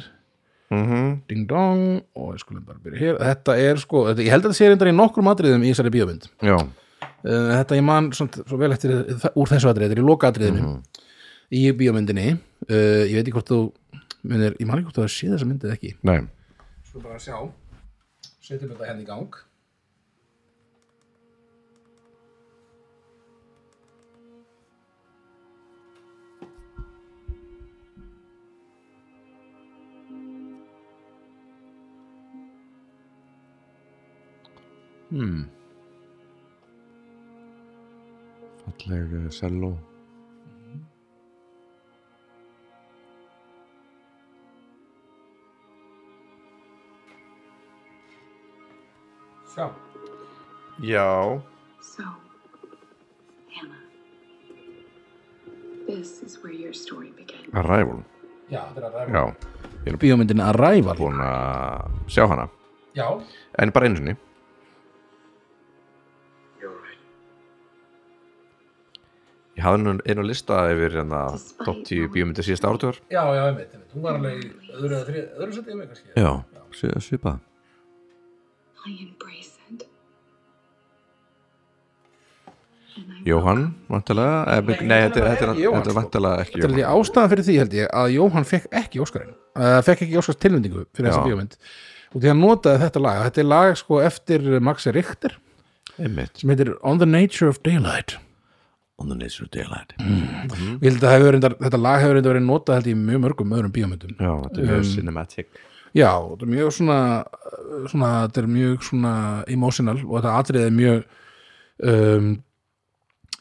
mm ding dong. Og skulum bara byrja hér. Þetta er sko, þetta, ég held að þetta sé reyndar í nokkrum atriðum í þessari bíómynd. Uh, þetta ég man svo, svo vel eftir úr þessu atrið, þetta er í loka atriðinu í bíómyndinni. Uh, ég veit ekki hvort þú munir, ég man ekki hvort þú að sé þessa myndið ekki. Nei. Skulum bara sjá. Setjum þetta henni í gang hmm. Falleg uh, selló. Sjá Já. So, Hannah, this is where your story began. Arrival. Já, þetta er ræða Já, bíómyndin Arrival. búin að sjá hana. Já, En bara einu sinni. You're Ég hafði nú einu lista yfir hérna top 10 bíómyndir síðasta áratugar. Já, já, einmitt, einmitt. hún var alveg öðru eða þrið, öðru setið með kannski. Já, svi- svipað. Jóhann, vantilega Nei, nei þetta, er- er- er sko. vantilega ekki Þetta er því ástæðan fyrir því held ég að Jóhann fekk ekki Óskarinn. Uh, fekk ekki Óskars tilvendingu fyrir þessa Já. bíómynd. Og því hann notaði þetta lag þetta er lag sko eftir Maxi Richter Einmitt. sem heitir On the Nature of Daylight On the nature of daylight reyndar, þetta lag hefur reyndar verið notað held í mjög mörgum öðrum bíómyndum. Já, þetta er mjög Um, cinematic. Já, þetta er mjög svona, svona þetta er mjög svona emotional og þetta atrið er mjög um,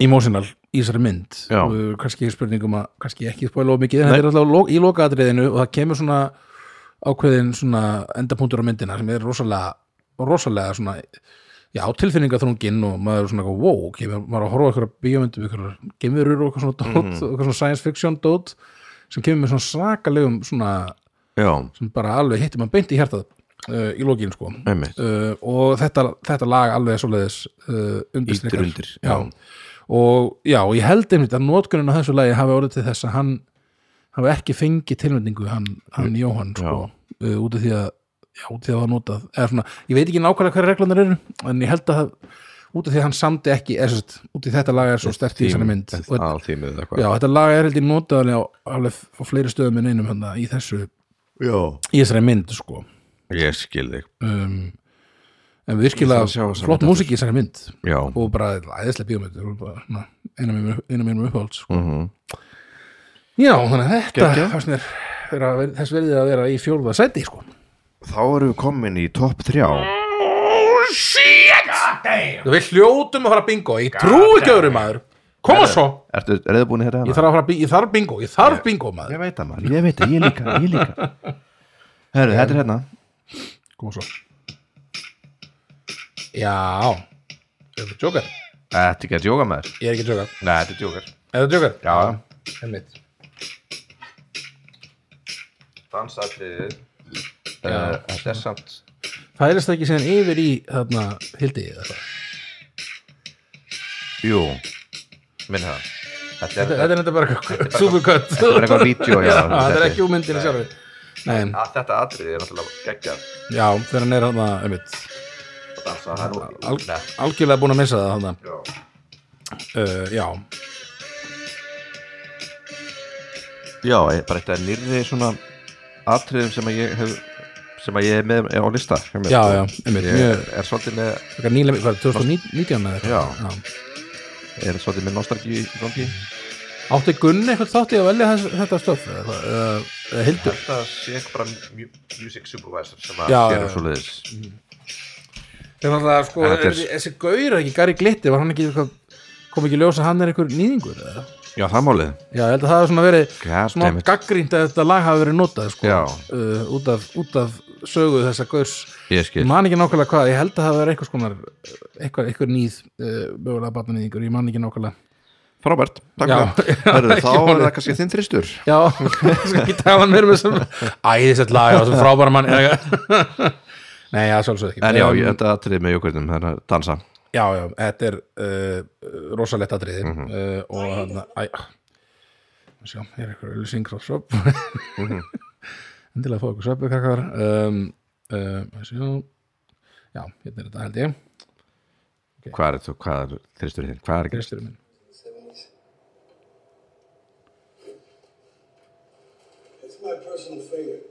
emotional í þessari mynd. Og kannski spurningum að kannski ekki spóla of mikið en þetta er alltaf lo- í lokaadriðinu og það kemur svona ákveðin svona endapunktur á myndina sem er rosalega rosalega svona já, tilfinningaþrungin og maður er svona wow, kemur, maður er að horfa á eitthvað bíómyndum, eitthvað gemurur og eitthvað svona dót, eitthvað svona science fiction dót sem kemur með svona svakalegum svona Já, sem bara alveg hittir maður beint í hjartað uh, í lokin sko. Uh, og þetta, þetta lag alveg svoleiðis uh, undirstrikar. Ýtir undir, og já, og ég held einmitt að notkunin á þessu lagi hafi orðið til þess að hann hafi ekki fengið tilmyndingu hann, hann Jóhann sko, uh, út af því að já, því að það var notað eða svona, ég veit ekki nákvæmlega hverja reglunar eru en ég held að það, út af því að hann samdi ekki eða sérst, út af þetta lag er svo stert í þessari mynd og, eitthvað já, þetta lag er held ég notað alveg á, fleiri stöðum en einum hann, í þessu, Já. í þessari mynd sko Ég skil þig um, en virkilega flott músík í þessari mynd Já og bara bara, svona, eina mínum, uppáhalds sko. Mhm. já, þannig að þetta þess verðið að vera í fjórða sæti sko. Þá erum við komin í topp þrjá. Við hljótum að fara bingo. Ég trú ekki öðru maður. Koma svo, Ertu reyðbúin hér ég þarf að fara bi- ég þarf bingo, ég þarf bingo maður. Ég veit það maður, ég veit það, ég líka, ég líka. Herru, þetta er hérna. Koma svo. Já. Er þetta joker? Þetta er ekki að djóka með þér ég er ekki joker, Nei, þetta er djókar er þetta joker? Já, Einmitt. dansatriðið Þetta er samt færist það ekki síðan yfir í þarna hildi eða? Jú, minn það. Þetta er, þetta þetta bara supercut Þetta er eitthvað vídeo, Þetta er ekki úr Nei, að þetta atriði er náttúrulega geggjað. Já, þegar hann er hann að að Nei, algjörlega búin að missa það hann já. uh, Já, Já, bara þetta er nýrri svona atriðum sem að ég hef sem að ég er með á lista já, sko. já, einmitt Ég Mjög, er svolítið með nýlega, hvað, 2019 eða eitthvað? Já. er svolítið með nostalgi í gangi Átti Gunni eitthvað þátti að velja þetta stöf Hildur Þetta sé bara mu- music supervisor sem að Já, gera já. svo leiðis Það er alltaf, sko, Þetta þessi gaur ekki, Gary Glitti, var hann ekki eitthvað kom ekki ljós að hann er einhver nýðingur eða? Já, það málið. Já, ég held að það hafi svona verið God smá gaggrínt að þetta lag hafi verið notað sko, uh, út, af, út af sögu þessa gaurs Ég skil. Man ekki nákvæmlega hvað, ég held að það verið einhvers konar eitthvað, eitthvað nýð uh, mögulega barnanýðingur, ég man ekki nákvæmlega. Frábært, takk fyrir ekki Þá er það kannski þinn þristur. Já, ég skal ekki tala meira með þessum æðisett lag og þessum frábæra mann Nei, já, sjálfsög ekki. En já, Um, ég, þetta atriði með jókvörnum Það er að dansa Já, já, þetta er uh, rosalett atriði Mhm. uh, og hann, æ, sjá, hér er eitthvað auðlýsing frá Söp Mhm. endilega fá okkur Söpu krakkar um, uh, sjá, já, hérna er þetta held ég Hvað er þetta, hvað er þristurinn þinn? Hvað er ekki? Kristurinn minn It's my personal favorite.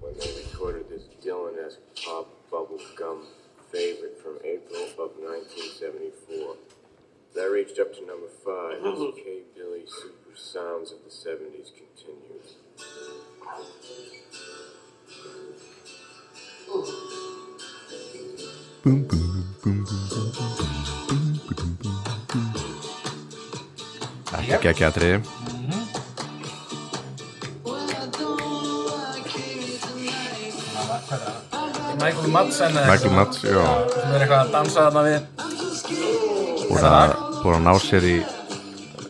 When they recorded this Dylan-esque pop bubblegum favorite from April of 1974. That reached up to number five as mm-hmm. K. Billy Super Sounds of the 70s continued. Ekki ekki atriði Michael Madsen eða Michael eitthvað, Mats, já. sem er eitthvað að dansa þarna við. Búin að, að ná sér í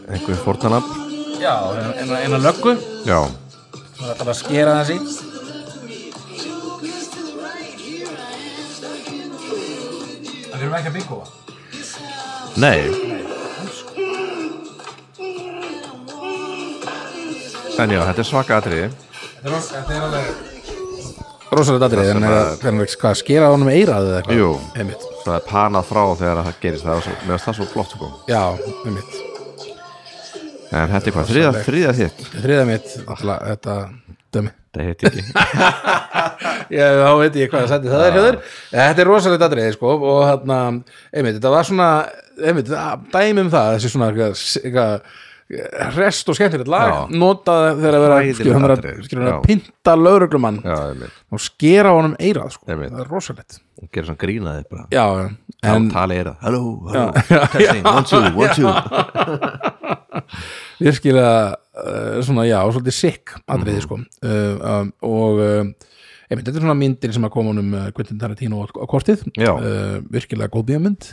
einhverjum fórtanab Já, eina, eina löggu. Já, Það er að skera þessi Það erum ekki að bingo nei En já, þetta er svaka atriði. Þetta er alveg rosalega datrið en er það er hvað skera á honum eirað eða eitthvað? Jú, einmitt, það er panað frá þegar það gerist. Það er finnst það svo flott sko. Já, einmitt. En þetta er hvað, þriða, þriða þitt? Þriða mitt, alltaf, þetta dömi Það heiti ekki. Já, þá veit ég hvað það setti það er hjá þér. Þetta er rosalega datrið, sko og hérna, einmitt, þetta var svona einmitt, dæmi um það, þessi svona eitthvað, eitthvað rest og skemmtilegt lag Já. notaði þegar að vera að pinta lauruglumann og skera á honum eirað, sko. Það er rosalegt. Og gerir svona grínaði bara. Já, En tali það Halló, halló, Já. testing, one, two, one, two. Virkilega uh, svona, já, svolítið sick atriði, sko. Uh, um, og um, einmitt, þetta er svona myndir sem að koma uh, Quentin Tarantino á, kortið. Uh, virkilega góð Einmitt.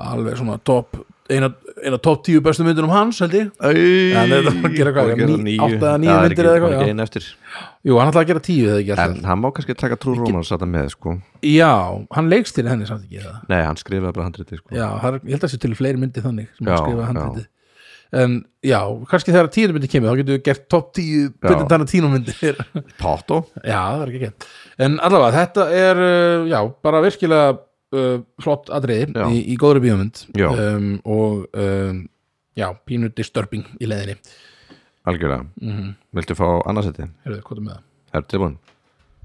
Alveg svona top eina, eina top 10 bestu myndir um hans held ég. Það var að gera hvað, ní- átta eða níu myndir eða eitthvað, hann ætlaði að gera 10 eða ekki En alltaf hann má kannski taka True Romance þetta með sko. Já, hann leikst til henni samt ekki það Nei, hann skrifaði bara handriti sko. Já, það er, ég held að það sé til fleiri myndir þannig sem Já, hann skrifa já. handritið en já, kannski þegar 10 myndir kemur þá getur við gert top 10 Quentin Tarantino myndir. Tótó Já, það er ekki ekki En allavega, þetta er, uh, já, bara virkilega uh, flott atriði Já. í, í góðri bíómynd Já. um, og um, já, pínu disturbing í leiðinni Algjörlega Mhm. Viltu fá annarsætti? Herðu, hvað er með það? Er tilbúin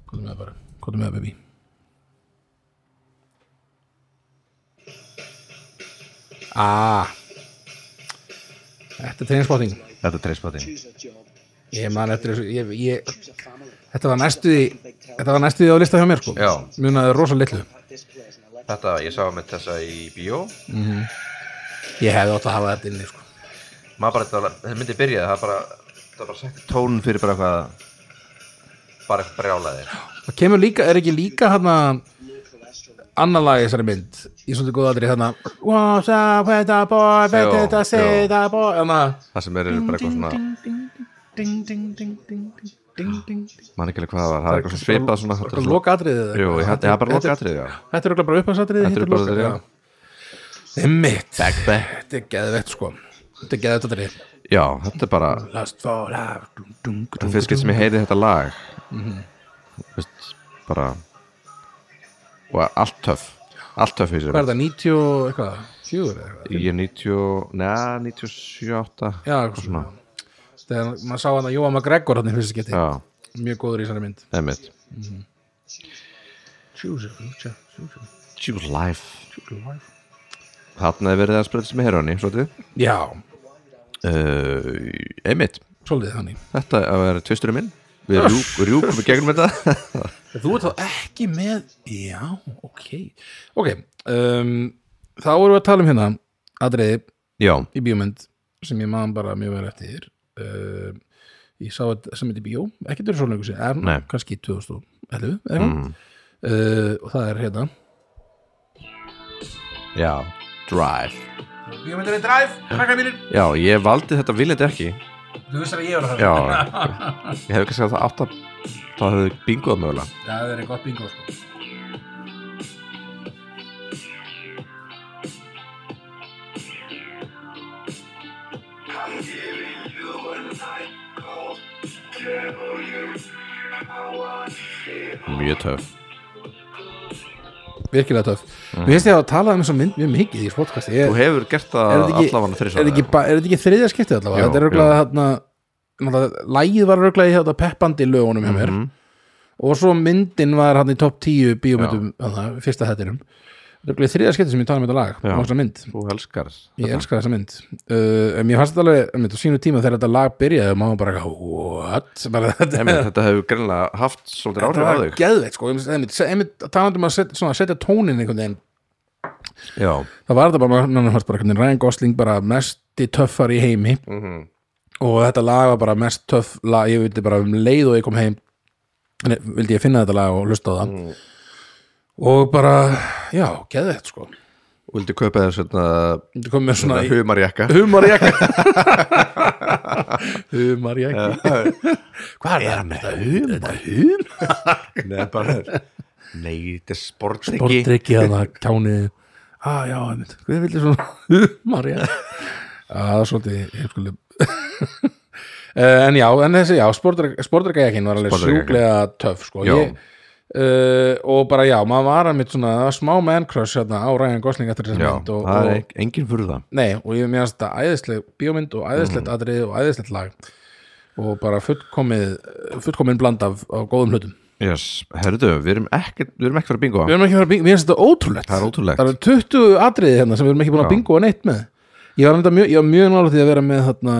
Hvað er með það bara? Hvað er með það, baby? Ah Þetta er trainspotting Þetta er treyspati Ég man eftir þessu ég, ég, Þetta var næstu því Þetta var næstu því á lista hjá mér sko Já. Munaði rosa litlu Þetta, ég sá með þessa í bíó. Ég hefði átt að hafa þetta inni sko. Maður bara, þetta, myndi byrjaði það er bara, það er bara sett tón fyrir bara eitthvað bara eitthvað brjálæði. Það kemur líka, er ekki líka hann annar lag í þessari mynd? Í svona góða aðri hann What's up with the boy, Jú, better to say jú. the boy? Þannig að það sem er bara eitthvað svona ding, ding, ding, ding, ding, ding, ding mann ekki alveg hvað það var, það er eitthvað svipað svona þetta er Eitthvað svona- loka atriðið Jú, ég hætti það bara loka atriðið, já. Þetta er örugglega bara upphansatriðið Þetta er uppáhaldsatriðið, já. Einmitt. Back, back. Þetta er geðvett sko. Þetta er geðvett atrið já, þetta er bara Last fall out. Dum, dum, það dum, fyrst getur sem ég heyri þetta lag. Mhm. veist, bara og allt töff. Allt töff í sér Hvað er það, 90 og eitthvað? Fjögur eða eitthvað? ég er 90, neða 97, 8 Já, eitthvað svona Þegar maður sá hann að Jóa McGregor hann í fyrst skipti. Já, Mjög góður í þessari mynd. Emitt Choose a future choose a- Choose Life choose a life. þarna er verið að spreyta sem herrani svolítið. Já, uh, emitt, svolítið þannig. Þetta að vera tvisturinn minn. Við rjúk, rjúkum í gegnum þetta. Þú ert þá ekki með Já, ok. Ok, um, þá erum við að tala um hérna atriði já, í bíómynd sem ég man bara mjög vel eftir uh, Ég sá þetta sem í bíó ekki þetta er svo lengur sér, er Nei. kannski 2011 eða mm. uh, og það er hérna. Já Drive. Bíómyndinni Drive, krakka mínir. Já, ég valdi þetta viljandi ekki. Þú vissir að ég var að já, fara ég hef kannski að það átt að það hefði bingoð mögulega. Já, það er gott bingo sko. Mjög töff. Virkilega töff. Mér finnst ég að tala um þess að mynd mjög mikið í ég, þú hefur gert það allavega er þrísvar þetta ekki, ba- er þetta ekki þriðja skiptið allavega? Þetta er þarna náttúrulega, Lægið var örgulega í þetta peppandi lögunum hjá mér. Mhm. og svo myndin var hann í topp 10 bíómyndum þarna, fyrsta hættinum Þriðja skiptið sem ég tala um þetta lag og þessa mynd. Þú elskar Ég elskar þessa mynd. Uh, Mér fannst þetta alveg um, á sínu tíma þegar þetta lag byrjaði og maður bara what? Bara, þetta, þetta hefur greinlega haft svolítið þetta áhrif á var þig. geðveitt sko, einmitt, einmitt, talandi um að setja, svona, setja tónin einhvern veginn. Já, það var þetta bara, mann fannst bara hvernig Ryan Gosling bara mest í töffar í heimi. Mhm. og þetta lag var bara mest töff lag, ég vildi bara um leið og ég kom heim vildi ég finna þetta lag og hlusta á það. Mm. Og bara, já, geðveitt sko. Og vildi kaupa þér svona, þetta með svona humarjakka. Humarjakka. Humarjakki. Hvað er það? Þetta hum, þetta hum Nei, bara Nei, þetta er sportryggi Bortrykki að það kjáni ah, já, hvað vildi svona humarjakki að það er svolítið heimskuleg en já, en þessi, já, sportreikækin var alveg sjúklega töff sko. Ég, uh, og bara já, maður var að mitt svona smá man crush hérna, á Ryan Gosling eftir þessa Já, mynd og, það er og, en- engin fyrir það nei, og ég meðast þetta æðisleg bíómynd og æðislegt atrið og æðislegt lag og bara fullkomið fullkomin bland af, af góðum hlutum yes. Herðu, við erum ekki við erum ekki fyrir bingo við erum ekki að fara að bingo, mér finnst þetta ótrúlegt Það er ótrúlegt. það eru 20 atriði hérna sem við erum ekki búin að Já. bingo neitt með ég var, mjög, mjög nála því að vera með þarna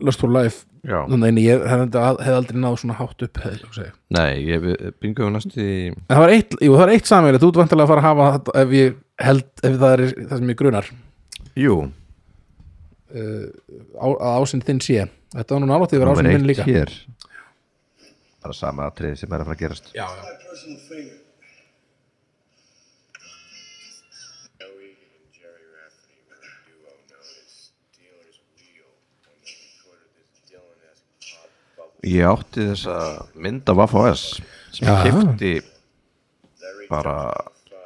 Lust for Life. Þannig ég hef, hef aldrei náð svona hátt upp segja. Nei, ég er næstu í það var eitt, jú, það var eitt samverið, þú ert vantilega að fara að hafa þetta ef ég held, ef það er það sem ég grunar. Jú, uh, á, að ásinn þinn sé. Þetta var nú nálægt því að vera númer ásinn minn eitt líka. hér. Bara sama atrið sem er að fara að gerast. Já, já Ég átti þessa mynd af AFOS sem ég kefti bara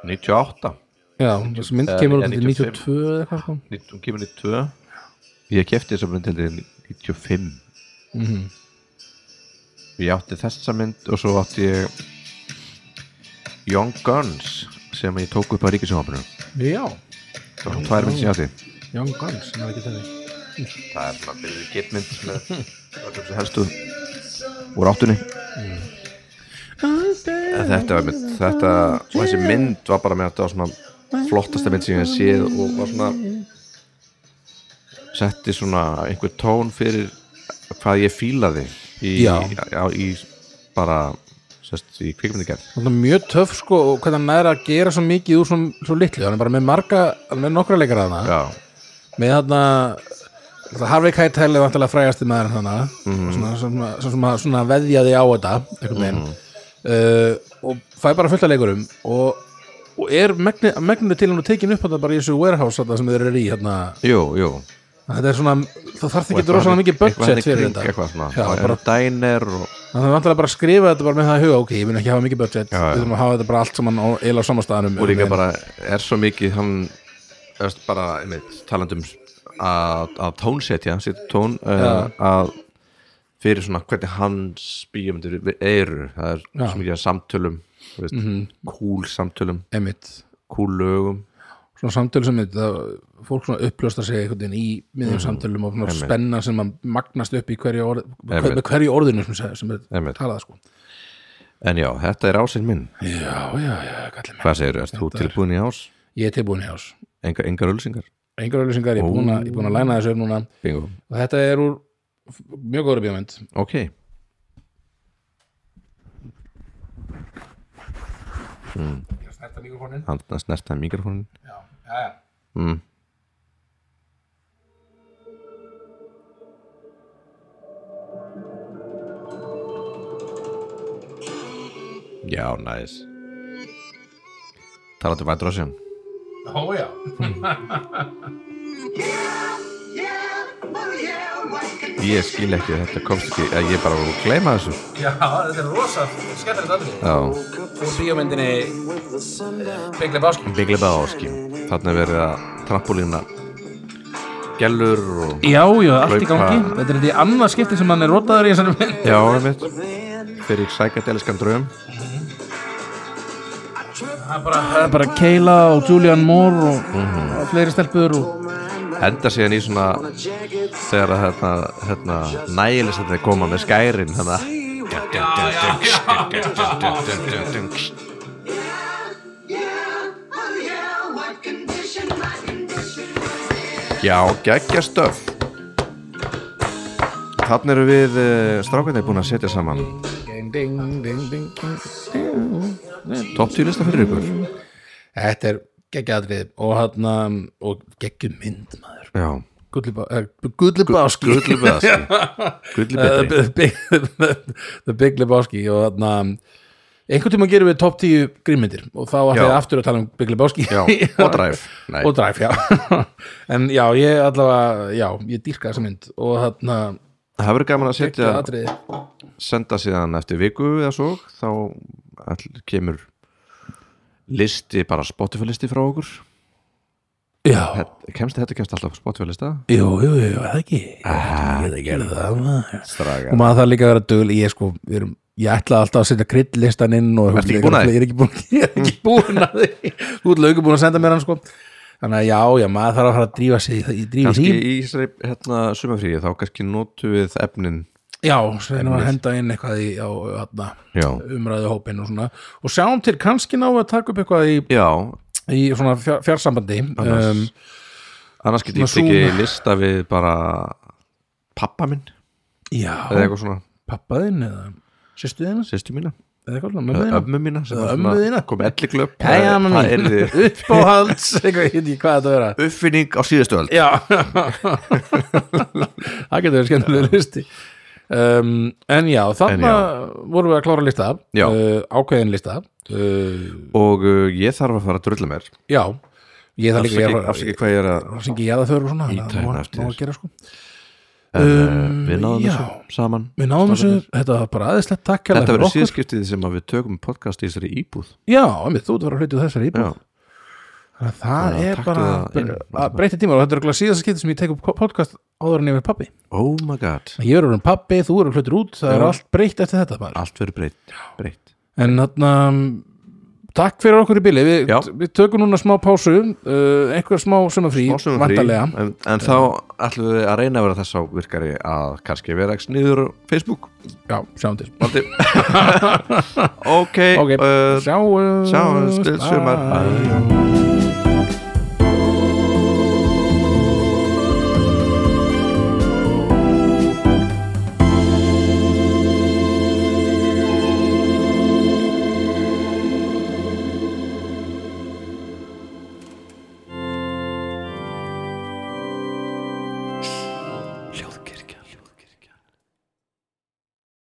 98 Já, þessi mynd kemur út til 95. 92 eða eitthvað sko. Nít- hún kemur 92 ég kefti þessa mynd til 95 Mhm. ég átti þessa mynd og svo átti ég Young Guns sem ég tók upp á ríkisjónvapinu Já, það var svona tvær mynd sem ég átti Young Guns, sem er ekki þenni það er svona byrjuð getmynd með öllum sem helstu úr áttunni. En þetta var mynd þetta, og þessi mynd var bara með þetta var svona flottasta mynd sem ég hef séð og var svona setti svona einhver tón fyrir hvað ég fílaði í, Já. í bara sest, í kvikmyndigerð Það er mjög töff sko og hvernig hann næra að gera svo mikið úr svo, svo litlu, hann er bara með marga með nokkra leikara þarna. Já, með þarna Harvey Keitel er vantilega frægasti maður þarna. Mhm. svona, svona, svona, svona veðjaði á þetta einhvern veginn. Uh, og fæ bara fullt af leikurum og, og er megni, megninu til hann og tekin upp þetta bara í þessu warehouse þarna sem þeir eru í hérna. jú, jú. Þetta er svona, það þarf Og ekki rosalega mikið budget fyrir kring, þetta. Já, og bara, er dæner og það er vantilega bara að skrifa þetta bara með það í huga ok, ég vil ekki hafa mikið budget. Já, við þurfum að hafa þetta bara allt saman á eila samastæðanum og líka bara er svo mikið hann bara, talandum að, að tónsetja setja tón uh, að fyrir svona hvernig hans bíómyndir eru, það er svo mikið samtölum þú veist, cool samtölum, emitt cool lögum. Svona samtölu sem þetta fólk svona upplösta sig einhvern veginn í miðjum samtölum og spenna sem að magnast upp í hverju, orð, hver, hverju orðinu sem, sem, sem er talað sko. En já, þetta er ásinn minn. Já, já, já, kallið mig hvað segir þú, erst þú tilbúin í ás? Ég er tilbúin í ás. Engar, engar ölsingar, engar auðlýsingar, ég er búin að, að læna þessu núna. Bingo. Og þetta er úr mjög góður bíómynd. Ok, Snerta mikrofónin hann snertaði mikrofónin Já, já, já. Mm. Já, næs Talandi um White Russian Ó, já. Ég skil ekki að þetta komst ekki að ég bara var að gleyma þessu. Já, þetta er rosa skemmtilegt aðrið Já, Úr bíómyndinni Big Lebowski. Big Lebowski. Þarna er verið að trampolína gellur og Já, já, allt í gangi. Þetta er þetta annað skipti sem hann er rotaður í þessari mynd. Já, einmitt. Fyrir sækjadeliskan draum Það er bara, það er bara Keila og Julian Moore og, og fleiri stelpur og Enda síðan í svona þegar að hérna, hérna nægilis þetta er koma með skærin hérna. Já, geggja stöf. Þannig eru við uh, strákarnir búin að setja saman. Ding, ding, ding, ding, ding. Topp 10 lista fyrir ykkur. Þetta er geggjaðrið og hann og geggjum mynd maður. Já, Gulli Báski Gulli Báski Gulli betri. The Big- The Big Lebowski og hann einhvern tíma gerum við topp 10 grímyndir og þá Já. ég aftur að tala um Big Lebowski Já, og Drive. Og Drive, já. En já, ég allavega, já, ég dýrka þessa mynd og hann Það verður gaman að setja senda síðan eftir viku eða svo þá all, kemur listi, bara Spotify listi frá okkur. Já, Kemst þetta kemst alltaf Spotify lista jú, jú, jú, það ekki? Ég geta það maður. Og maður það líka að vera dugl ég sko, við erum ég ætla alltaf að setja kryddlistan inn og Ertu ekki búin að því? ég er ekki búin, ég er ekki að því. Þú ert lauku búin að senda mér hann sko. Þannig að já, já, maður þarf að fara að drífa sig í- í drífa Kannski í hérna, sumafríi þá kannski notu við efnin já, erum við að henda inn eitthvað í Já, umræðu hópin og svona. Og sjáum til kannski ná að taka upp eitthvað í, í svona fjár, fjársambandi. Annars- um, annars get ég Zoom. lista við bara pappa minn. Já, svona. Pappaðinn eða mína. Eða mömmuðina ömmu mína sem var ömmu svona- þína. kom elli glöp Jæja, mamma það mín. er uppáhalds, ekki uppfinning á síðustu Já. Það getur verið skemmtilega listi um, En já, þarna vorum við að klára lista Já. uh, ákveðin lista uh, og uh, ég þarf að fara að drulla mér. Já, ég það líka að- afsaki hvað ég er að syngi ég að þau svona það þér. að gera sko. En, Um, við náðum já. þessu saman Við náðum þessu, þetta var bara aðeinslegt takk þetta verður síðskiptið sem að við tökum podcast í þessari íbúð. Já, þú ert að að hluti þessari íbúð. Já, Þannig að Það Já, er taktu bara inn. að breyta tíma og þetta er örugglega síðasta skipti sem ég tek upp podcast áður en ég verð pappi oh my god Ég er orðin pappi, þú eru hlutur út það er Já. allt breytt eftir þetta bara allt verður breytt, breytt. En þarna Takk fyrir okkur í bili, við, við tökum núna smá pásu uh, einhver smá sumafrí, vantarlega en, en þá ætlum við að reyna að vera þess á virkari að kannski vera ekki niður á Facebook. Já, sjáum til. Ok, Ok, uh, sjáum sjáumst til sumar.